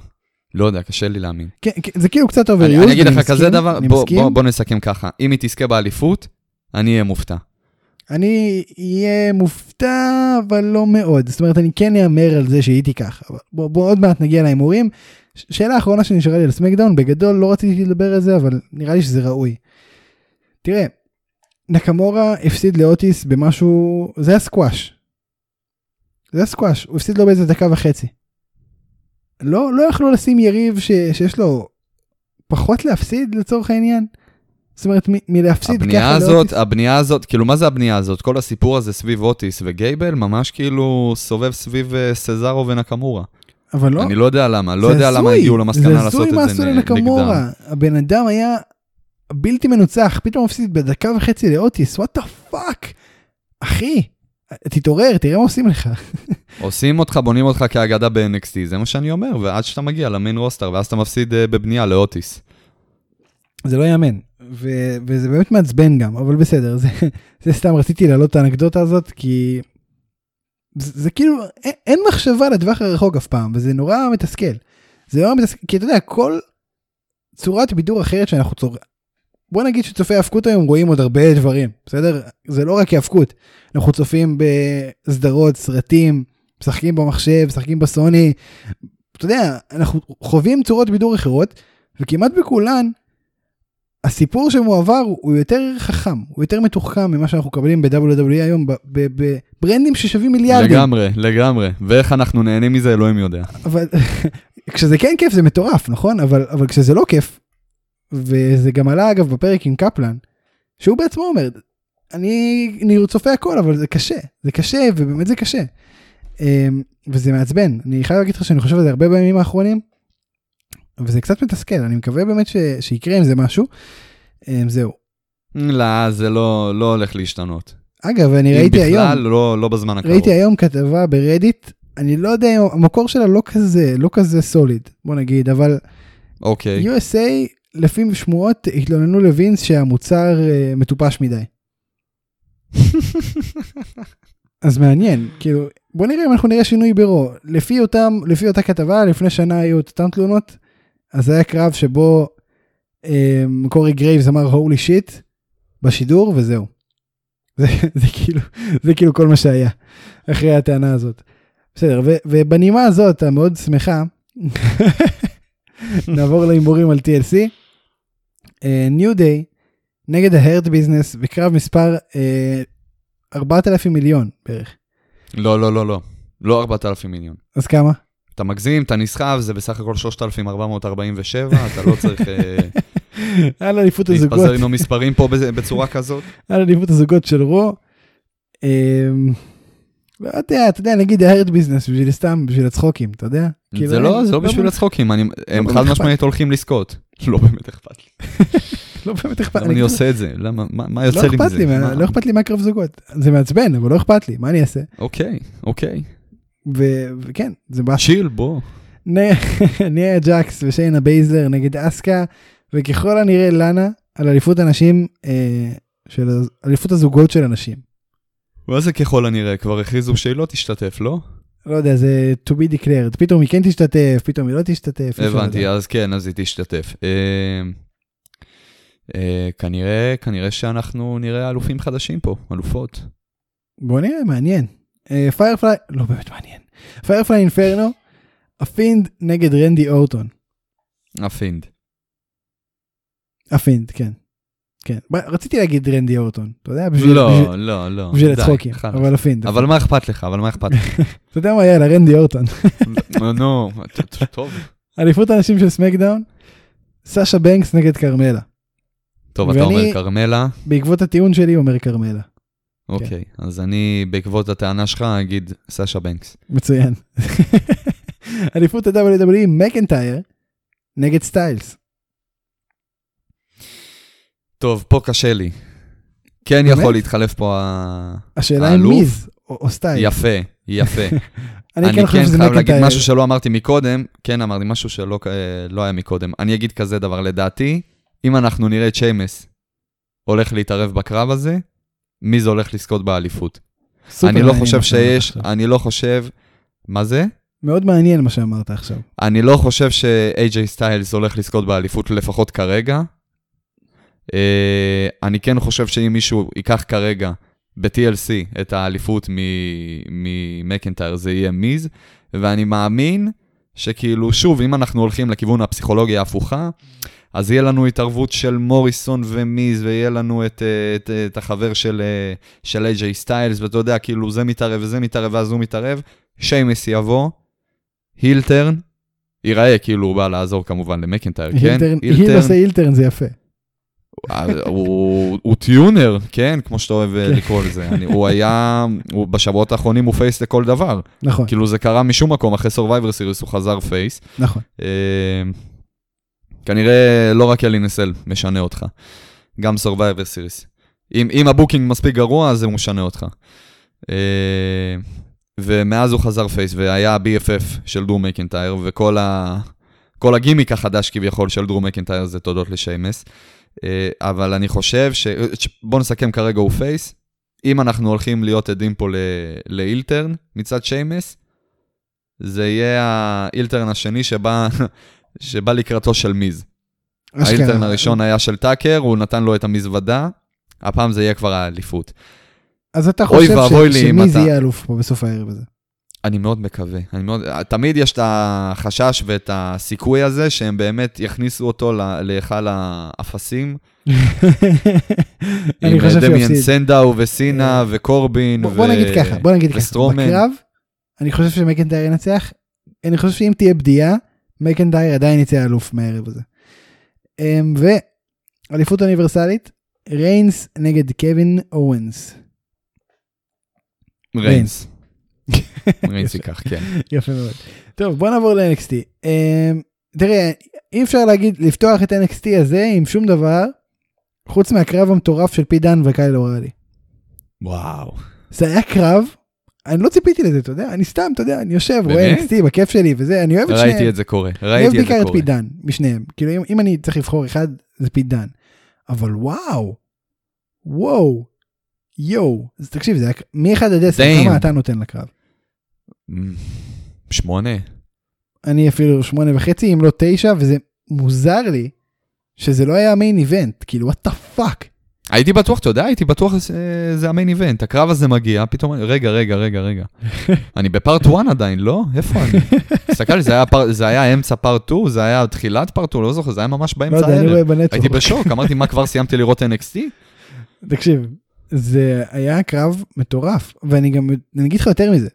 לא יודע, קשה לי להאמין. כן, כן, זה כאילו קצת אני, overused, אני אגיד לך מסכים, כזה דבר, אני בוא. בוא, בוא נסכם ככה, אם היא תזכה באליפות, אני אהיה מופתע. אני אהיה מופתע, אבל לא מאוד. זאת אומרת, אני כן אאמר על זה שהיא תיקח. בוא, בוא עוד מעט נגיע להימורים. שאלה אחרונה שנשארה לי על סמקדאון, בגדול לא רציתי לדבר על זה, אבל נראה לי שזה ראוי. תראה, נקמורה הפסיד לאוטיס במשהו, זה היה סקואש. זה היה סקואש, הוא הפסיד לו באיזה דקה וחצי. לא, לא יכלו לשים יריב ש, שיש לו פחות להפסיד לצורך העניין. זאת אומרת, מ- מלהפסיד ככה הבנייה לאוטיס. הזאת, הבנייה הזאת, כאילו, מה זה הבנייה הזאת? כל הסיפור הזה סביב אוטיס וגייבל, ממש כאילו סובב סביב אה, סזארו ונקמורה. אבל לא, אני לא יודע למה, לא זה יודע למה הזוי, הגיעו למסקנה לעשות זה הזוי מה את זה עשו לנקמורה. נגדם. הבן אדם היה בלתי מנוצח, פתאום הפסיד בדקה וחצי לאוטיס, what the fuck. אחי, תתעורר, תראה מה עושים לך. עושים אותך, בונים אותך כאגדה ב-NXT, זה מה שאני אומר, ועד שאתה מגיע ל main roster, ואז אתה מפסיד אה, בבנייה לאוטיס. זה לא ייאמן, ו- וזה באמת מעצבן גם, אבל בסדר, זה, זה סתם רציתי להעלות את האנקדוטה הזאת, כי זה, זה כאילו, אין, אין מחשבה לטווח הרחוק אף פעם, וזה נורא מתסכל. זה נורא מתסכל, כי אתה יודע, כל צורת בידור אחרת שאנחנו צור... בוא נגיד שצופי האבקות היום רואים עוד הרבה דברים, בסדר? זה לא רק האבקות, אנחנו צופים בסדרות, סרטים, משחקים במחשב, משחקים בסוני, אתה יודע, אנחנו חווים צורות בידור אחרות, וכמעט בכולן, הסיפור שמועבר הוא יותר חכם, הוא יותר מתוחכם ממה שאנחנו מקבלים ב-WWE היום, בברנדים ששווים מיליארדים. לגמרי, לגמרי. ואיך אנחנו נהנים מזה, אלוהים יודע. אבל כשזה כן כיף זה מטורף, נכון? אבל, אבל כשזה לא כיף, וזה גם עלה אגב בפרק עם קפלן, שהוא בעצמו אומר, אני, אני צופה הכל, אבל זה קשה, זה קשה, ובאמת זה קשה. אמ, וזה מעצבן, אני חייב להגיד לך שאני חושב על זה הרבה בימים האחרונים, וזה קצת מתסכל, אני מקווה באמת ש, שיקרה עם זה משהו. אמ, זהו. לא, זה לא, לא הולך להשתנות. אגב, אני ראיתי היום, בכלל, לא, לא בזמן הקרוב. ראיתי היום כתבה ברדיט, אני לא יודע המקור שלה לא כזה, לא כזה סוליד, בוא נגיד, אבל אוקיי. USA, לפי שמועות, התלוננו לווינס שהמוצר uh, מטופש מדי. אז מעניין, כאילו, בוא נראה אם אנחנו נראה שינוי ברו. לפי אותם, לפי אותה כתבה, לפני שנה היו את אותן תלונות, אז זה היה קרב שבו אה, קורי גרייבס אמר holy shit בשידור וזהו. זה, זה כאילו, זה כאילו כל מה שהיה אחרי הטענה הזאת. בסדר, ו, ובנימה הזאת המאוד שמחה, נעבור להימורים על TLC. ניו אה, דיי נגד ההרט ביזנס בקרב מספר אה, 4,000 מיליון בערך. לא, לא, לא, לא. לא 4,000 מיליון. אז כמה? אתה מגזים, אתה נסחב, זה בסך הכל 3,447, אתה לא צריך אה, על אליפות הזוגות. להתפזר עם המספרים פה בצורה כזאת. על אליפות הזוגות של רו. אמ, לא יודע, אתה יודע, נגיד ההרד ביזנס בשביל סתם, בשביל הצחוקים, אתה יודע? כאילו, זה לא זה לא בשביל הצחוקים, אני- הם חד משמעית הולכים לזכות. לא באמת אכפת לי. לא באמת אכפת לי. אני עושה את זה? למה, מה- מה לא יוצא לי מזה? לא אכפת לי מהקרב זוגות. זה מעצבן, אבל לא אכפת לי, מה אני אעשה? אוקיי, אוקיי. ו- וכן, זה באסה. chill, בוא. ניה ג'קס ושיינה בייזלר נגד אסקה, וככל הנראה לאנה על אליפות הנשים, אה, של אליפות הזוגות של הנשים. מה זה ככל הנראה? כבר הכריזו שהיא לא תשתתף, לא? לא יודע, זה to be declared, פתאום היא כן תשתתף, פתאום היא לא תשתתף. הבנתי. אז כן, אז היא תשתתף. אה, אה, כנראה, כנראה שאנחנו נראה אלופים חדשים פה, אלופות. בוא נראה, מעניין. פיירפליי, לא באמת מעניין. פיירפליי אינפרנו, הפינד נגד רנדי אורטון. הפינד. הפינד, כן. כן. רציתי להגיד רנדי אורטון, אתה יודע, בשביל, לא, בשביל, לא, לא. בשביל הצחוקים. אבל הפינד. אבל מה אכפת לך? אבל מה אכפת לך? אתה יודע מה היה לרנדי אורטון. נו, טוב. אליפות הנשים של סמקדאון, סאשה בנקס נגד כרמלה. טוב, אתה אומר כרמלה, בעקבות הטיעון שלי אומר כרמלה. אוקיי. אז אני, בעקבות הטענה שלך, אגיד סאשה בנקס. מצוין. אליפות ה-WWE מקנטייר נגד סטיילס. טוב, פה קשה לי. כן באמת? יכול להתחלף פה ה... השאלה אם האלוף? מיז או, או סטיילס. יפה, יפה. אני אני כן חושב כן חייב להגיד. משהו שלא אמרתי מקודם, כן אמרתי משהו שלא אה, לא היה מקודם. אני אגיד כזה דבר, לדעתי, אם אנחנו נראה את שיימס הולך להתערב בקרב הזה, מי זה הולך לזכות באליפות. אני לא חושב שיש. אני לא חושב, מה זה? מאוד מעניין מה שאמרת עכשיו. אני לא חושב ש-AJ סטיילס הולך לזכות באליפות, לפחות כרגע. אה, אני כן חושב שאם מישהו ייקח כרגע ב-TLC את האליפות ממקנטייר, זה יהיה מיז, ואני מאמין שכאילו, שוב, אם אנחנו הולכים לכיוון הפסיכולוגיה ההפוכה, אז יהיה לנו התערבות של מוריסון ומיז, ויהיה לנו את, אה, את, את החבר של, אה, של AJ סטיילס, ואתה יודע, כאילו, זה מתערב וזה מתערב, ואז הוא מתערב, שיימס יבוא, הילטרן, ייראה כאילו הוא בא לעזור כמובן למקנטייר, כן? הילטרן, היל עושה הילטרן זה יפה. הוא- הוא טיונר, כן? כמו שאתה אוהב אה, כן. לקרוא לזה. אני- הוא היה, הוא- בשבועות האחרונים הוא face לכל דבר. נכון, כאילו זה קרה משום מקום, אחרי Survivor Series הוא חזר face. נכון. אה, כנראה לא רק הל אין א סל משנה אותך, גם Survivor Series. אם, אם ה booking מספיק גרוע, אז הוא משנה אותך. אה, ומאז הוא חזר face, והיה ה-BFF של דרו מקנטייר, וכל ה... כל הגימיק החדש כביכול של דרו מקינטייר זה תודות לשיימס. אה, אבל אני חושב ש... בואו נסכם כרגע הוא face. אם אנחנו הולכים להיות עדים פה ל heel turn מצד שיימס, זה יהיה ה heel turn השני שבא, שבא לקראתו של מיז. ה heel turn הראשון היה של טאקר, הוא נתן לו את המזוודה, הפעם זה יהיה כבר האליפות. אז אתה חושב שמיז יהיה אלוף פה בסוף הערב הזה? אני מאוד מקווה. אני מאוד, תמיד יש את החשש ואת הסיכוי הזה שהם באמת יכניסו אותו להיכל האפסים. עם דמיאן סנדאו וסינה אה, וקורבין וסטרומן. בוא נגיד ככה, בוא נגיד ככה, בקרב, אני חושב שמקנטייר ינצח, אני חושב שאם תהיה פדייה, מקנטייר עדיין יצא אלוף מהערב הזה. אמ, ואליפות אוניברסלית, ריינס נגד קווין אוונס. ריינס. ריינס ייקח, כן. יפה מאוד. טוב, בוא נעבור ל-NXT. אמ, תראה, אי אפשר להגיד, לפתוח את NXT הזה עם שום דבר, חוץ מהקרב המטורף של פי דן וקייל אוראלי. וואו. זה היה קרב, אני לא ציפיתי לזה, אתה יודע, אני סתם, אתה יודע, אני יושב, רואה NXT בכיף שלי וזה, אני אוהב את שניהם. ראיתי את זה קורה, ראיתי את זה קורה. אני אוהב בעיקר את פי דן, משניהם. כאילו, אם, אם אני צריך לבחור אחד, זה פי דן. אבל וואו, וואו, יואו, אז תקשיב, זה היה מ-1 עד 10, כמה אתה נותן לקרב? שמונה. אני אפילו שמונה וחצי, אם לא תשע, וזה מוזר לי שזה לא היה ה main event, כאילו, what the fuck. הייתי בטוח, אתה יודע, הייתי בטוח שזה ה main event, הקרב הזה מגיע, פתאום, רגע, רגע, רגע, רגע. אני ב part 1 עדיין, לא? איפה אני? תסתכל, זה, זה היה אמצע part 2, זה היה תחילת part 2, לא זוכר, זה היה ממש באמצע הערב. הייתי בשוק, אמרתי, מה כבר סיימתי לראות NXT? תקשיב, זה היה קרב מטורף, ואני גם, אני אגיד לך יותר מזה,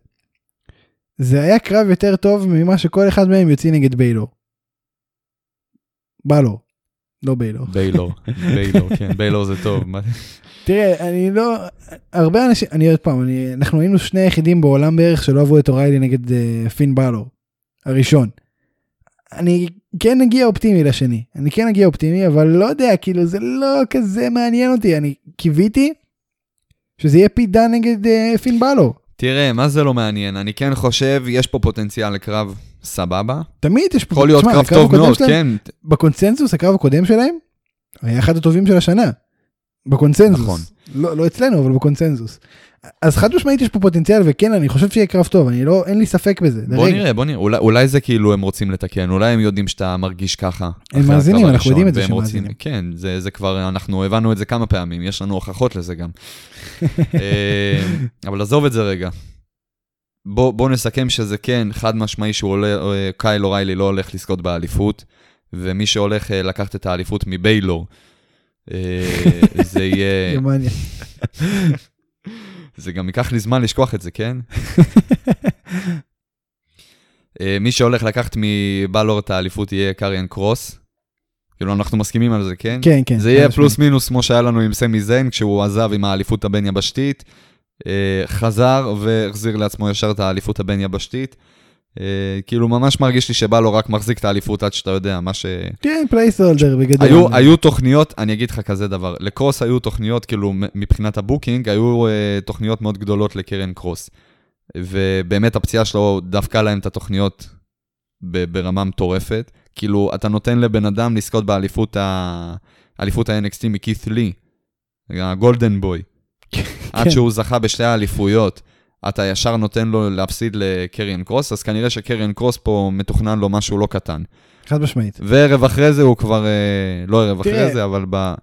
זה היה קרב יותר טוב ממה שכל אחד מהם יוציא נגד ביילור. בלור, לא ביילור. ביילור, ביילור, כן, ביילור זה טוב. תראה, אני לא, הרבה אנשים, אני עוד פעם, אני, אנחנו היינו שני היחידים בעולם בערך שלא אהבו את אוריילי נגד uh, פין בלור, הראשון. אני כן אגיע אופטימי לשני, אני כן אגיע אופטימי, אבל לא יודע, כאילו זה לא כזה מעניין אותי, אני קיוויתי שזה יהיה פי דן נגד uh, פין בלור. תראה, מה זה לא מעניין? אני כן חושב, יש פה פוטנציאל לקרב סבבה. תמיד יש פה... יכול להיות קרב טוב מאוד, שלהם, כן. בקונצנזוס, הקרב הקודם שלהם, היה אחד הטובים של השנה. בקונצנזוס. נכון. לא, לא אצלנו, אבל בקונצנזוס. אז חד משמעית יש פה פוטנציאל, וכן, אני חושב שיהיה קרב טוב, אני לא, אין לי ספק בזה. בוא נראה, בוא נראה, אולי, אולי זה כאילו הם רוצים לתקן, אולי הם יודעים שאתה מרגיש ככה. הם מאזינים, אנחנו יודעים את זה שהם מאזינים. כן, זה, זה כבר, אנחנו הבנו את זה כמה פעמים, יש לנו הוכחות לזה גם. אה, אבל עזוב את זה רגע. בוא, בוא נסכם שזה כן, חד משמעי שהוא עולה, אה, קייל אוריילי לא הולך לזכות באליפות, ומי שהולך אה, לקחת את האליפות מביילור, זה יהיה... גרמניה. זה גם ייקח לי זמן לשכוח את זה, כן? אה, מי שהולך לקחת מבלור את האליפות יהיה קריאן קרוס. כאילו, אנחנו מסכימים על זה, כן? כן, כן. זה יהיה פלוס מינוס כמו שהיה לנו עם סמי זיין, כשהוא עזב עם האליפות הבין-יבשתית, אה, חזר והחזיר לעצמו ישר את האליפות הבין-יבשתית. אה, כאילו ממש מרגיש לי שבא לו רק מחזיק את האליפות עד שאתה יודע מה ש... כן, placeholder בגדול. היו, היו תוכניות, אני אגיד לך כזה דבר, לקרוס היו תוכניות, כאילו מבחינת ה booking, היו uh, תוכניות מאוד גדולות לקריון קרוס. ובאמת הפציעה שלו דפקה להם את התוכניות ברמה מטורפת. כאילו, אתה נותן לבן אדם לזכות באליפות ה... אליפות ה-NXT מכית לי, הגולדן בוי. עד שהוא זכה בשתי האליפויות. אתה ישר נותן לו להפסיד לקריאן קרוס, אז כנראה שקריאן קרוס פה מתוכנן לו משהו לא קטן. חד משמעית. וערב אחרי זה הוא כבר, אה, לא ערב אחרי זה, אבל ב...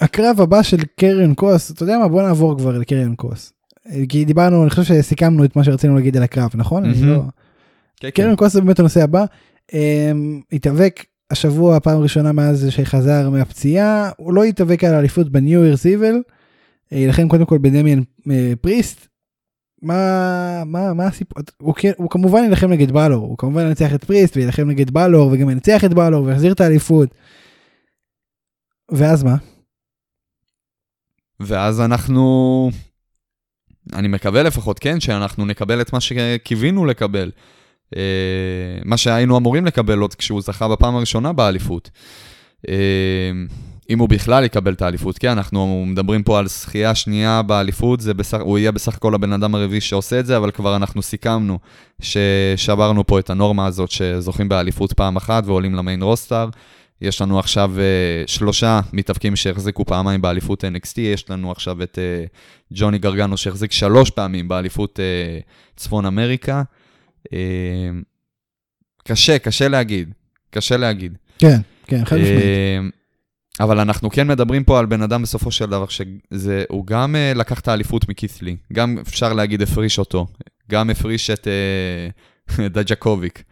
הקרב הבא של קריאן קרוס, אתה יודע מה? בוא נעבור כבר לקריאן קרוס. כי דיברנו, אני חושב שסיכמנו את מה שרצינו להגיד על הקרב, נכון? Mm-hmm. לא... כן, קריאן כן. קרוס זה באמת הנושא הבא. אמ, התאבק השבוע פעם ראשונה מאז שחזר מהפציעה, הוא לא התאבק על האליפות בניו ירס איבל. יילחם קודם כל בדמיאן אה, פריסט, מה מה מה הסיפור הוא, הוא כמובן ילחם נגד בלור הוא כמובן ינצח את פריסט וילחם נגד בלור וגם ינצח את בלור ויחזיר את האליפות. ואז מה? ואז אנחנו אני מקווה לפחות כן שאנחנו נקבל את מה שקיווינו לקבל. אה, מה שהיינו אמורים לקבל עוד כשהוא זכה בפעם הראשונה באליפות. אם הוא בכלל יקבל את האליפות, כן, אנחנו מדברים פה על זכייה שנייה באליפות, זה בסך, הוא יהיה בסך הכל הבן אדם הרביעי שעושה את זה, אבל כבר אנחנו סיכמנו ששברנו פה את הנורמה הזאת שזוכים באליפות פעם אחת ועולים למיין רוסטאר. יש לנו עכשיו uh, שלושה מתאבקים שהחזיקו פעמיים באליפות NXT, יש לנו עכשיו את uh, ג'וני גרגנו שהחזיק שלוש פעמים באליפות uh, צפון אמריקה. Uh, קשה, קשה להגיד, קשה להגיד. כן, כן, חד משמעית. אבל אנחנו כן מדברים פה על בן אדם בסופו של דבר, שהוא גם uh, לקח את האליפות מקית'לי, גם אפשר להגיד הפריש אותו, גם הפריש את uh, דג'קוביק.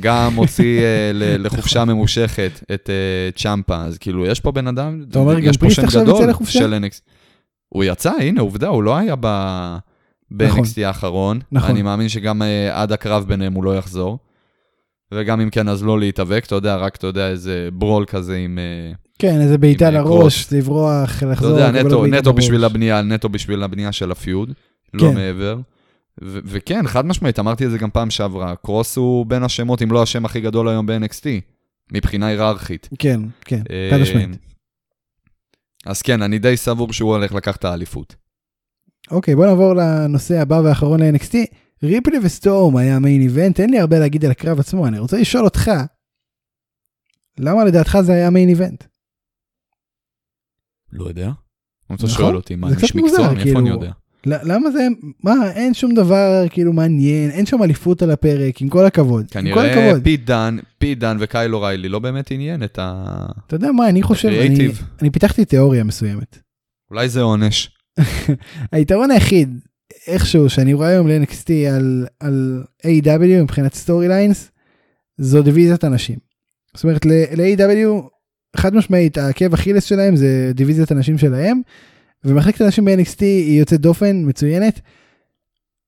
גם הוציא uh, לחופשה ממושכת את uh, צ'מפה, אז כאילו, יש פה בן אדם, אתה אומר, גם פריסט עכשיו יצא לחופשה? של NXT. הוא יצא, הנה, עובדה, הוא לא היה ב... ב-NXT נכון. האחרון. נכון. אני מאמין שגם uh, עד הקרב ביניהם הוא לא יחזור. וגם אם כן, אז לא להתאבק, אתה יודע, רק, אתה יודע, איזה ברול כזה עם... כן, איזה בעיטה לראש, לברוח, לחזור. אתה יודע, נטו, נטו בשביל הבנייה, נטו בשביל הבנייה של הפיוד, לא כן. לא מעבר. ו- וכן, חד משמעית, אמרתי את זה גם פעם שעברה, קרוס הוא בין השמות, אם לא השם הכי גדול היום ב-NXT, מבחינה היררכית. כן, כן, חד משמעית. אז כן, אני די סבור שהוא הולך לקחת את האליפות. אוקיי, בוא נעבור לנושא הבא והאחרון ל-NXT. ריפלי וסטורם היה main event, אין לי הרבה להגיד על הקרב עצמו, אני רוצה לשאול אותך, למה לדעתך זה היה main event? לא יודע. אתה נכון? שואל אותי, מה, איש מקצוע? מאיפה כאילו... אני יודע? למה זה, מה, אין שום דבר כאילו מעניין, אין שם אליפות על הפרק, עם כל הכבוד. כנראה פיט דאן, פיט דאן וקייל אוריילי לא באמת עניין את ה... אתה יודע מה, אני חושב, אני, אני פיתחתי תיאוריה מסוימת. אולי זה עונש. היתרון היחיד, איכשהו, שאני רואה היום ל-NXT על, על AEW מבחינת storylines, זו דיוויזיית הנשים. זאת אומרת, ל-AEW חד משמעית, העקב אכילס שלהם זה דיוויזיית הנשים שלהם. ומחלקת הנשים ב-NXT היא יוצאת דופן, מצוינת,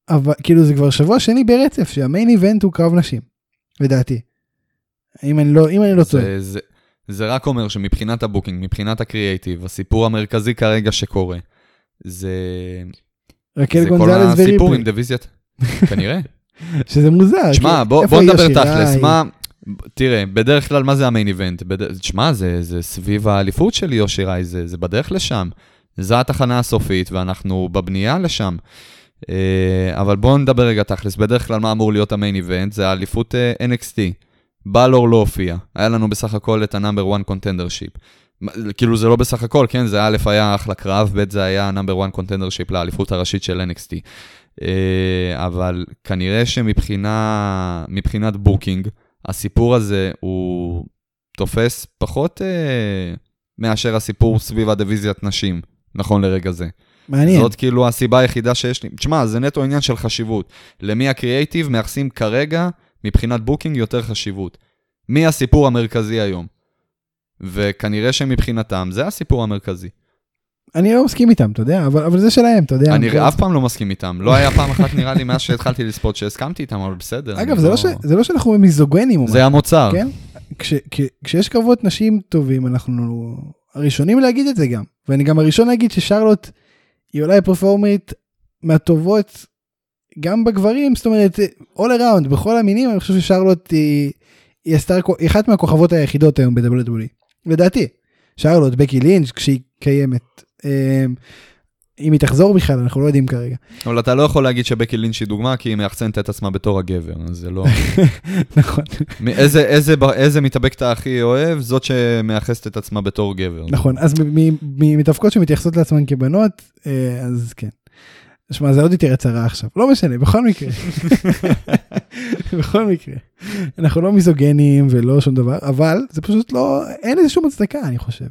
אבל כאילו זה כבר שבוע שני ברצף שה main event הוא קרב נשים, לדעתי. אם אני לא, אם אני לא טועה. זה, זה, זה רק אומר שמבחינת ה booking, מבחינת הקריאייטיב, הסיפור המרכזי כרגע שקורה, זה... רקל גונזלס וריפלי. זה כל הסיפור עם דיוויזיית, כנראה. שזה מוזר. שמע, בוא, בוא נדבר תכלס, מה... תראה, בדרך כלל מה זה ה main event? בד... שמע, זה, זה סביב האליפות של איו שיראי, זה, זה בדרך לשם. זו התחנה הסופית, ואנחנו בבנייה לשם. אה, אבל בואו נדבר רגע תכלס, בדרך כלל מה אמור להיות ה main event? זה האליפות אה, NXT. בלור לא הופיע, היה לנו בסך הכל את ה number 1 contendership. כאילו זה לא בסך הכל, כן, זה א' היה אחלה קרב, ב' זה היה number 1 contendership לאליפות הראשית של NXT. אה, אבל כנראה שמבחינת booking, הסיפור הזה הוא תופס פחות מאשר הסיפור סביב הדיוויזיית נשים. נכון לרגע זה. מעניין. זאת כאילו הסיבה היחידה שיש לי. תשמע, זה נטו עניין של חשיבות. למי הקריאייטיב מייחסים כרגע, מבחינת booking, יותר חשיבות. מי הסיפור המרכזי היום? וכנראה שמבחינתם זה הסיפור המרכזי. אני לא מסכים איתם, אתה יודע, אבל, אבל זה שלהם, אתה יודע. אני אף פעם לא מסכים איתם. לא היה פעם אחת, נראה לי, מאז שהתחלתי לצפות שהסכמתי איתם, אבל בסדר. אגב, זה לא, לא ש... זה לא שאנחנו מיזוגנים. זה המוצר. כן? כש... כש... כשיש קרבות נשים טובים, אנחנו הראשונים להגיד את זה גם. ואני גם הראשון להגיד ששרלוט היא אולי פרפורמית מהטובות גם בגברים, זאת אומרת, all around, בכל המינים, אני חושב ששרלוט היא, היא, הסטאר, היא אחת מהכוכבות היחידות היום ב-WWE. לדעתי, שרלוט, בקי לינץ', כשהיא קיימת. אמ, אם היא תחזור בכלל, אנחנו לא יודעים כרגע. אבל אתה לא יכול להגיד שבקי לינץ' היא דוגמה, כי היא מייחצנת את עצמה בתור הגבר, אז זה לא... נכון. איזה, איזה, איזה מתאבקת אתה הכי אוהב? זאת שמייחסת את עצמה בתור גבר. נכון, אז ממתאבקות שמתייחסות לעצמן כבנות, אה, אז כן. שמע, זה עוד יותר הצהרה עכשיו. לא משנה, בכל מקרה. בכל מקרה. אנחנו לא מיזוגנים ולא שום דבר, אבל זה פשוט לא, אין לזה שום הצדקה, אני חושב.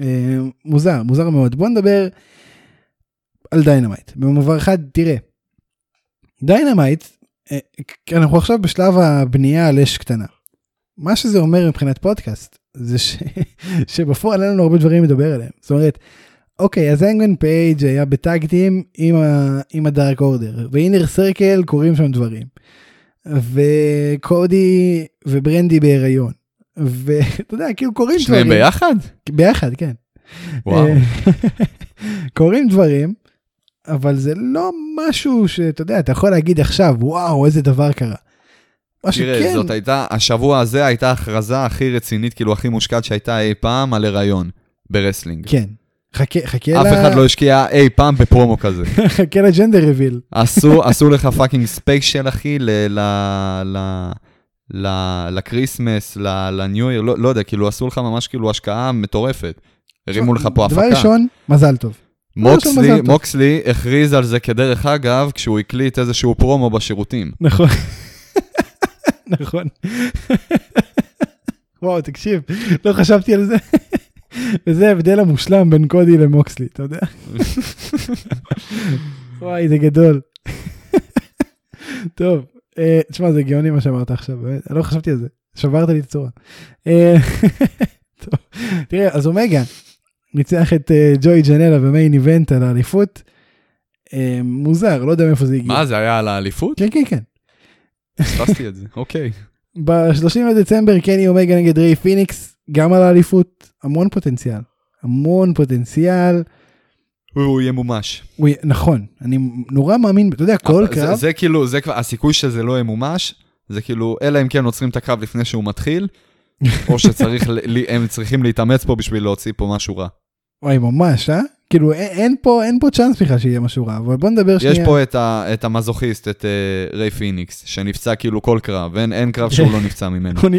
אה, מוזר, מוזר מאוד. בוא נדבר על דיינמייט. במעבר אחד, תראה, דיינמייט, אה, אנחנו עכשיו בשלב הבנייה על אש קטנה. מה שזה אומר מבחינת פודקאסט, זה ש... שבפועל אין לנו הרבה דברים לדבר עליהם. זאת אומרת, אוקיי, אז הנגמן פייג' היה ב tag team עם, ה... עם הדארק אורדר, ואינר סרקל קורים שם דברים. וקודי וברנדי בהיריון. ואתה יודע, כאילו קורים דברים. שניהם ביחד? ביחד, כן. וואו. קורים דברים, אבל זה לא משהו שאתה יודע, אתה יכול להגיד עכשיו, וואו, איזה דבר קרה. מה תראה, שכן... זאת הייתה, השבוע הזה הייתה הכרזה הכי רצינית, כאילו הכי מושקעת שהייתה אי פעם על הריון. ב wrestling. כן. חכה, חכה אף אחד לא השקיע אי פעם בפרומו כזה. חכה ל gender reveal. עשו, עשו לך fucking special, אחי, ל... ל... ל... ל Christmas, ל New Year, לא, לא יודע, כאילו עשו לך ממש כאילו השקעה מטורפת. הרימו לך פה דבר הפקה. דבר ראשון, מזל מוקסלי, טוב. מוקסלי הכריז על זה כדרך אגב, כשהוא הקליט איזשהו פרומו בשירותים. נכון. נכון. וואו, תקשיב, לא חשבתי על זה. וזה ההבדל המושלם בין קודי למוקסלי, אתה יודע? וואי, זה גדול. טוב, תשמע, זה גאוני מה שאמרת עכשיו, באמת, לא חשבתי על זה, שברת לי את הצורה. אה, טוב, תראה, אז אומגה ניצח את אה, ג'וי ג'נלה במיין איבנט על האליפות. אה, מוזר, לא יודע מאיפה זה הגיע. מה, זה היה על האליפות? כן, כן, כן. פספסתי את זה, אוקיי. ב-30 לדצמבר קני אומגה נגד ריי פיניקס, גם על האליפות, המון פוטנציאל. המון פוטנציאל. הוא ימומש. הוא, נכון, אני נורא מאמין, אתה יודע, כל אבל זה- קרב, זה כאילו, זה כבר, הסיכוי שזה לא ימומש, זה כאילו, אלא אם כן עוצרים את הקרב לפני שהוא מתחיל, או שצריך, הם צריכים להתאמץ פה בשביל להוציא פה משהו רע. וואי, ממש, אה? כאילו, אין, אין פה, אין פה צ'אנס בכלל שיהיה משהו רע, אבל בוא נדבר שנייה. יש פה את, ה, את המזוכיסט, את uh, ריי פיניקס, שנפצע כאילו כל קרב, אין, אין קרב שהוא לא נפצע ממנו. הוא,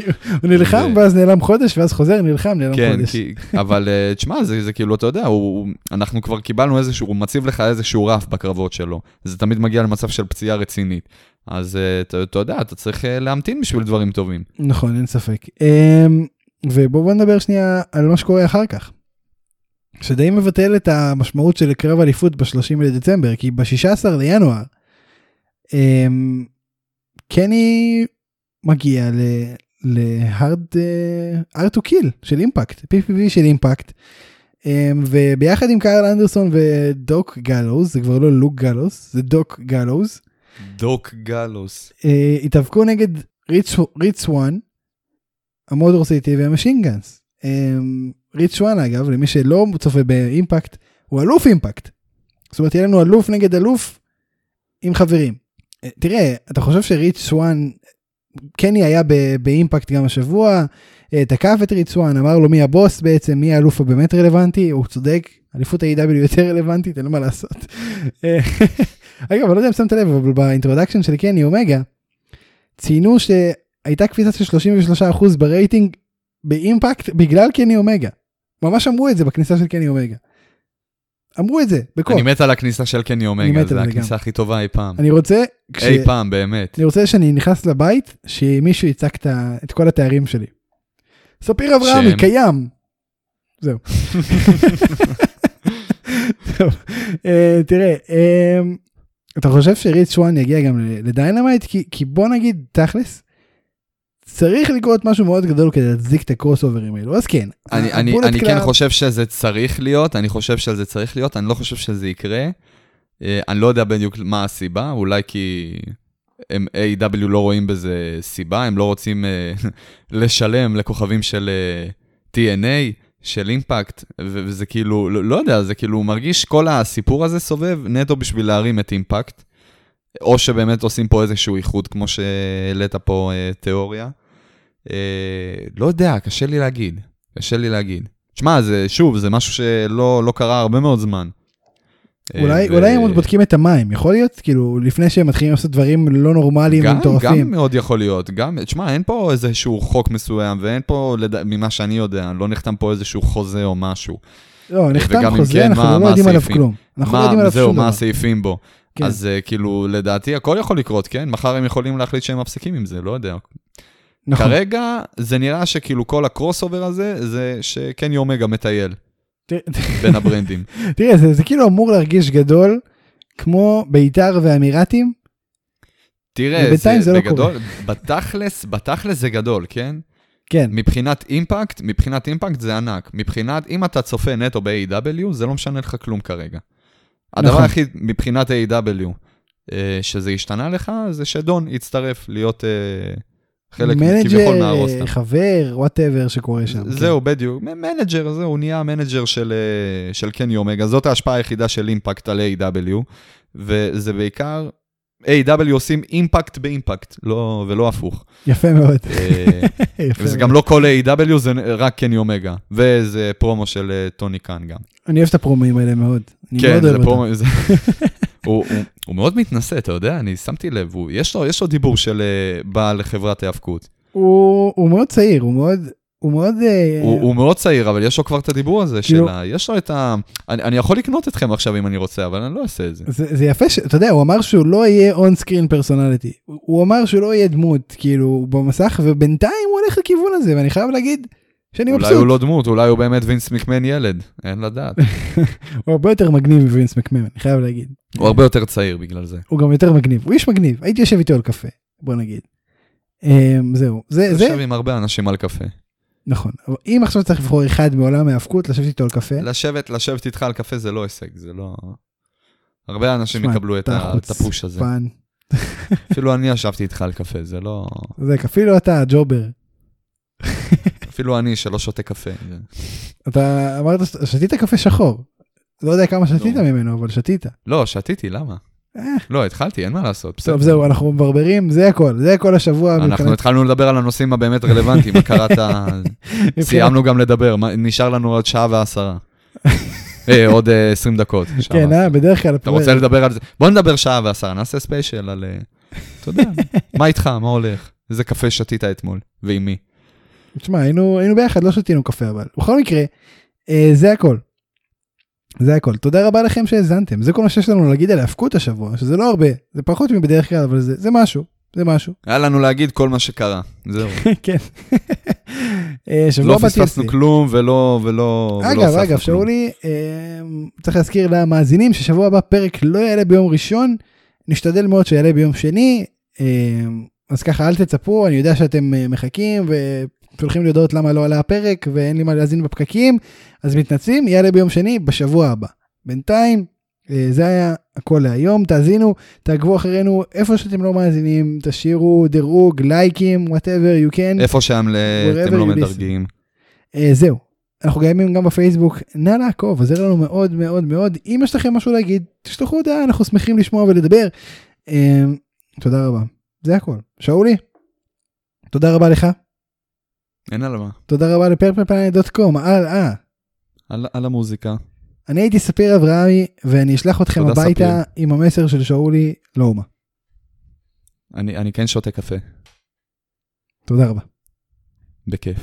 הוא נלחם ואז נעלם חודש ואז חוזר נלחם נעלם כן, חודש. כי, אבל uh, תשמע, זה, זה כאילו, אתה יודע, הוא, אנחנו כבר קיבלנו איזשהו, הוא מציב לך איזשהו רף בקרבות שלו. זה תמיד מגיע למצב של פציעה רצינית. אז uh, אתה, אתה יודע, אתה צריך uh, להמתין בשביל דברים טובים. נכון, אין ספק. אמ, ובואו בוא נדבר שנייה על מה שקורה אחר כך. שדי מבטל את המשמעות של קרב אליפות ב-30 לדצמבר, כי ב-16 לינואר, אמ, קני מגיע ל- להארד, אה, hard to kill של אימפקט, PPV של אימפקט, אמ, וביחד עם קארל אנדרסון ודוק גלוז, זה כבר לא לוק גלוז, זה דוק גלוז, דוק גאלוס. אה, התאבקו נגד ריץ' סוואן, המוטור סיטי משין גאנס. ריץ' סוואן אגב, למי שלא צופה באימפקט, הוא אלוף אימפקט. זאת אומרת, יהיה לנו אלוף נגד אלוף עם חברים. אה, תראה, אתה חושב שריץ' סוואן, קני היה באימפקט גם השבוע, אה, תקף את ריץ' סוואן, אמר לו מי הבוס בעצם, מי האלוף הבאמת רלוונטי, הוא צודק, אליפות ה-AEW יותר רלוונטית, אין מה לעשות. אה, אגב, אני לא יודע אם שמת לב, אבל ב introduction של קני אומגה, ציינו שהייתה קפיצה של 33% ברייטינג באימפקט בגלל קני אומגה. ממש אמרו את זה בכניסה של קני אומגה. אמרו את זה, בקול. אני מת על הכניסה של קני אני אומגה, מת על זה זה הכניסה. הכי טובה אי פעם. אני רוצה, כש... אי פעם, באמת. אני רוצה שאני נכנס לבית, שמישהו יצעק את כל התארים שלי. ספיר אברהמי. קיים. זהו. טוב, אה, תראה, אה, אתה חושב שריץ' סוואן יגיע גם לדיינמייט? כי, כי בוא נגיד תכלס, צריך לקרות משהו מאוד גדול כדי להצדיק את הקרוסאוברים האלו, אז כן. אני, אני, אני כן קלאב- חושב שזה צריך להיות, אני חושב שזה צריך להיות, אני לא חושב שזה יקרה. אה, אני לא יודע בדיוק מה הסיבה, אולי כי הם AEW לא רואים בזה סיבה, הם לא רוצים אה, לשלם לכוכבים של אה, TNA, של אימפקט, וזה כאילו, לא, לא יודע, זה כאילו מרגיש כל הסיפור הזה סובב נטו בשביל להרים את אימפקט, או שבאמת עושים פה איזשהו איחוד, כמו שהעלית פה אה, תיאוריה. אה, לא יודע, קשה לי להגיד. קשה לי להגיד. תשמע, זה, שוב, זה משהו שלא לא קרה הרבה מאוד זמן. אה, אולי, ו- אולי הם עוד בודקים את המים, יכול להיות? כאילו, לפני שהם מתחילים לעשות דברים לא נורמליים גם, ומטורפים. גם מאוד יכול להיות, גם, תשמע, אין פה איזשהו חוק מסוים, ואין פה, לד... ממה שאני יודע, לא נחתם פה איזשהו חוזה או משהו. לא, נחתם חוזה, כן, אנחנו מה- לא מה יודעים עליו הסעיפים? כלום. אנחנו לא מה, יודעים עליו זהו, שום מה דבר. הסעיפים בו. כן. אז אה, כאילו, לדעתי, הכל יכול לקרות, כן? מחר הם יכולים להחליט שהם מפסיקים עם זה, לא יודע. נכון. כרגע, זה נראה שכאילו כל ה crossover הזה, זה שקני אומגה מטייל בין הברנדים. תראה, זה, זה כאילו אמור להרגיש גדול, כמו בית"ר והאמירתים. תראה, זה זה לא בגדול, בתכלס, בתכלס זה גדול, כן? כן, מבחינת אימפקט, מבחינת אימפקט זה ענק. מבחינת, אם אתה צופה נטו ב-AEW, זה לא משנה לך כלום כרגע. הדבר נכון. היחיד מבחינת A.E.W. אה, שזה השתנה לך, זה שדון יצטרף להיות אה, חלק כביכול מנג'ר, מהרוסטר. חבר, whatever שקורה שם. כן. זהו, בדיוק. מ- מנג'ר, זהו, הוא נהיה המנג'ר של, אה, של קני אומגה. זאת ההשפעה היחידה של אימפקט על A.E.W. וזה בעיקר A.W. עושים אימפקט באימפקט, לא, ולא הפוך. יפה מאוד. יפה וזה מאוד. גם לא כל A.W. זה רק קני אומגה. וזה פרומו של טוני קאן גם. אני אוהב את הפרומים האלה מאוד. כן, זה. זה- הוא, הוא, הוא מאוד מתנשא, אתה יודע, אני שמתי לב, הוא, יש, לו, יש לו דיבור של אה, בעל חברת היאבקות. הוא הוא מאוד צעיר, הוא מאוד... הוא מאוד... אה, הוא, הוא מאוד צעיר, אבל יש לו כבר את הדיבור הזה כאילו- של ה... יש לו את ה... אני, אני יכול לקנות אתכם עכשיו אם אני רוצה, אבל אני לא אעשה את זה. זה, זה יפה ש... אתה יודע, הוא אמר שהוא לא יהיה און סקרין פרסונליטי. הוא הוא אמר שהוא לא יהיה דמות, כאילו, במסך, ובינתיים הוא הולך לכיוון הזה, ואני חייב להגיד שאני אולי מבסוט. הוא לא דמות, אולי הוא באמת וינס מקמן ילד, אין לדעת. הוא הרבה יותר מגניב מווינס מקמן, אני חייב להגיד. הוא הרבה יותר צעיר בגלל זה. הוא גם יותר מגניב, הוא איש מגניב, הייתי יושב איתו על קפה, בוא נגיד. אמ, זהו, זה, זה, יושב עם הרבה אנשים על קפה. נכון. אבל אם עכשיו צריך לבחור אחד מעולם ההאבקות, לשבת איתו על קפה, לשבת, לשבת איתך על קפה זה לא הישג, זה לא... הרבה אנשים יקבלו את הפוש הזה. אפילו אני ישבתי איתך על קפה, זה לא... זה אפילו אתה, ג'ובר. אפילו אני שלא שותה קפה. אתה אמרת, שתית קפה שחור. לא יודע כמה שתית נו. ממנו, אבל שתית. לא, שתיתי, למה? אה. לא, התחלתי, אין מה לעשות. בסדר. טוב, זהו, אנחנו מברברים, זה הכל, זה הכל השבוע. אנחנו התחלנו לדבר על הנושאים הבאמת רלוונטיים, מה קראת? סיימנו גם לדבר, נשאר לנו עוד שעה ועשרה. אה, עוד אה, 20 דקות. שעה כן. אה, בדרך כלל... אתה רוצה לדבר על זה? בוא נדבר שעה ועשרה, נעשה ספיישל על... אה, אתה יודע, מה איתך, מה הולך? איזה קפה שתית אתמול, ועם מי? תשמע, היינו היינו ביחד, לא שתינו קפה, אבל בכל מקרה, אה, זה הכל. זה הכל. תודה רבה לכם שהאזנתם. זה כל מה שיש לנו להגיד על ההאבקות השבוע, שזה לא הרבה, זה פחות מבדרך כלל, אבל זה זה משהו, זה משהו. היה לנו להגיד כל מה שקרה, זהו. כן. אה, לא פספסנו. כלום ולא ולא... אגב, אגב. שאולי, אה, צריך להזכיר למאזינים ששבוע הבא פרק לא יעלה ביום ראשון, נשתדל מאוד שיעלה ביום שני, אה, אז ככה אל תצפו, אני יודע שאתם מחכים ושולחים לי הודעות למה לא עלה הפרק ואין לי מה להאזין בפקקים, אז מתנצלים, יעלה ביום שני בשבוע הבא. בינתיים, אה, זה היה הכל להיום, תאזינו, תעקבו אחרינו איפה שאתם לא מאזינים, תשאירו דירוג, לייקים, whatever you can. איפה שם ל- אתם לא. מדרגים. אה, זהו, אנחנו קיימים גם בפייסבוק, נא לעקוב, עוזר לנו מאוד מאוד מאוד. אם יש לכם משהו להגיד, תשלחו הודעה, אנחנו שמחים לשמוע ולדבר. אה, תודה רבה, זה הכל. שאולי, תודה רבה לך, אין על מה. תודה רבה לפרפלפלנט.קום, אה, אה. על על המוזיקה. אני הייתי ספיר אברהמי, ואני אשלח אתכם הביתה עם המסר של שאולי, לא אומה. אני אני כן שותה קפה, תודה רבה. בכיף.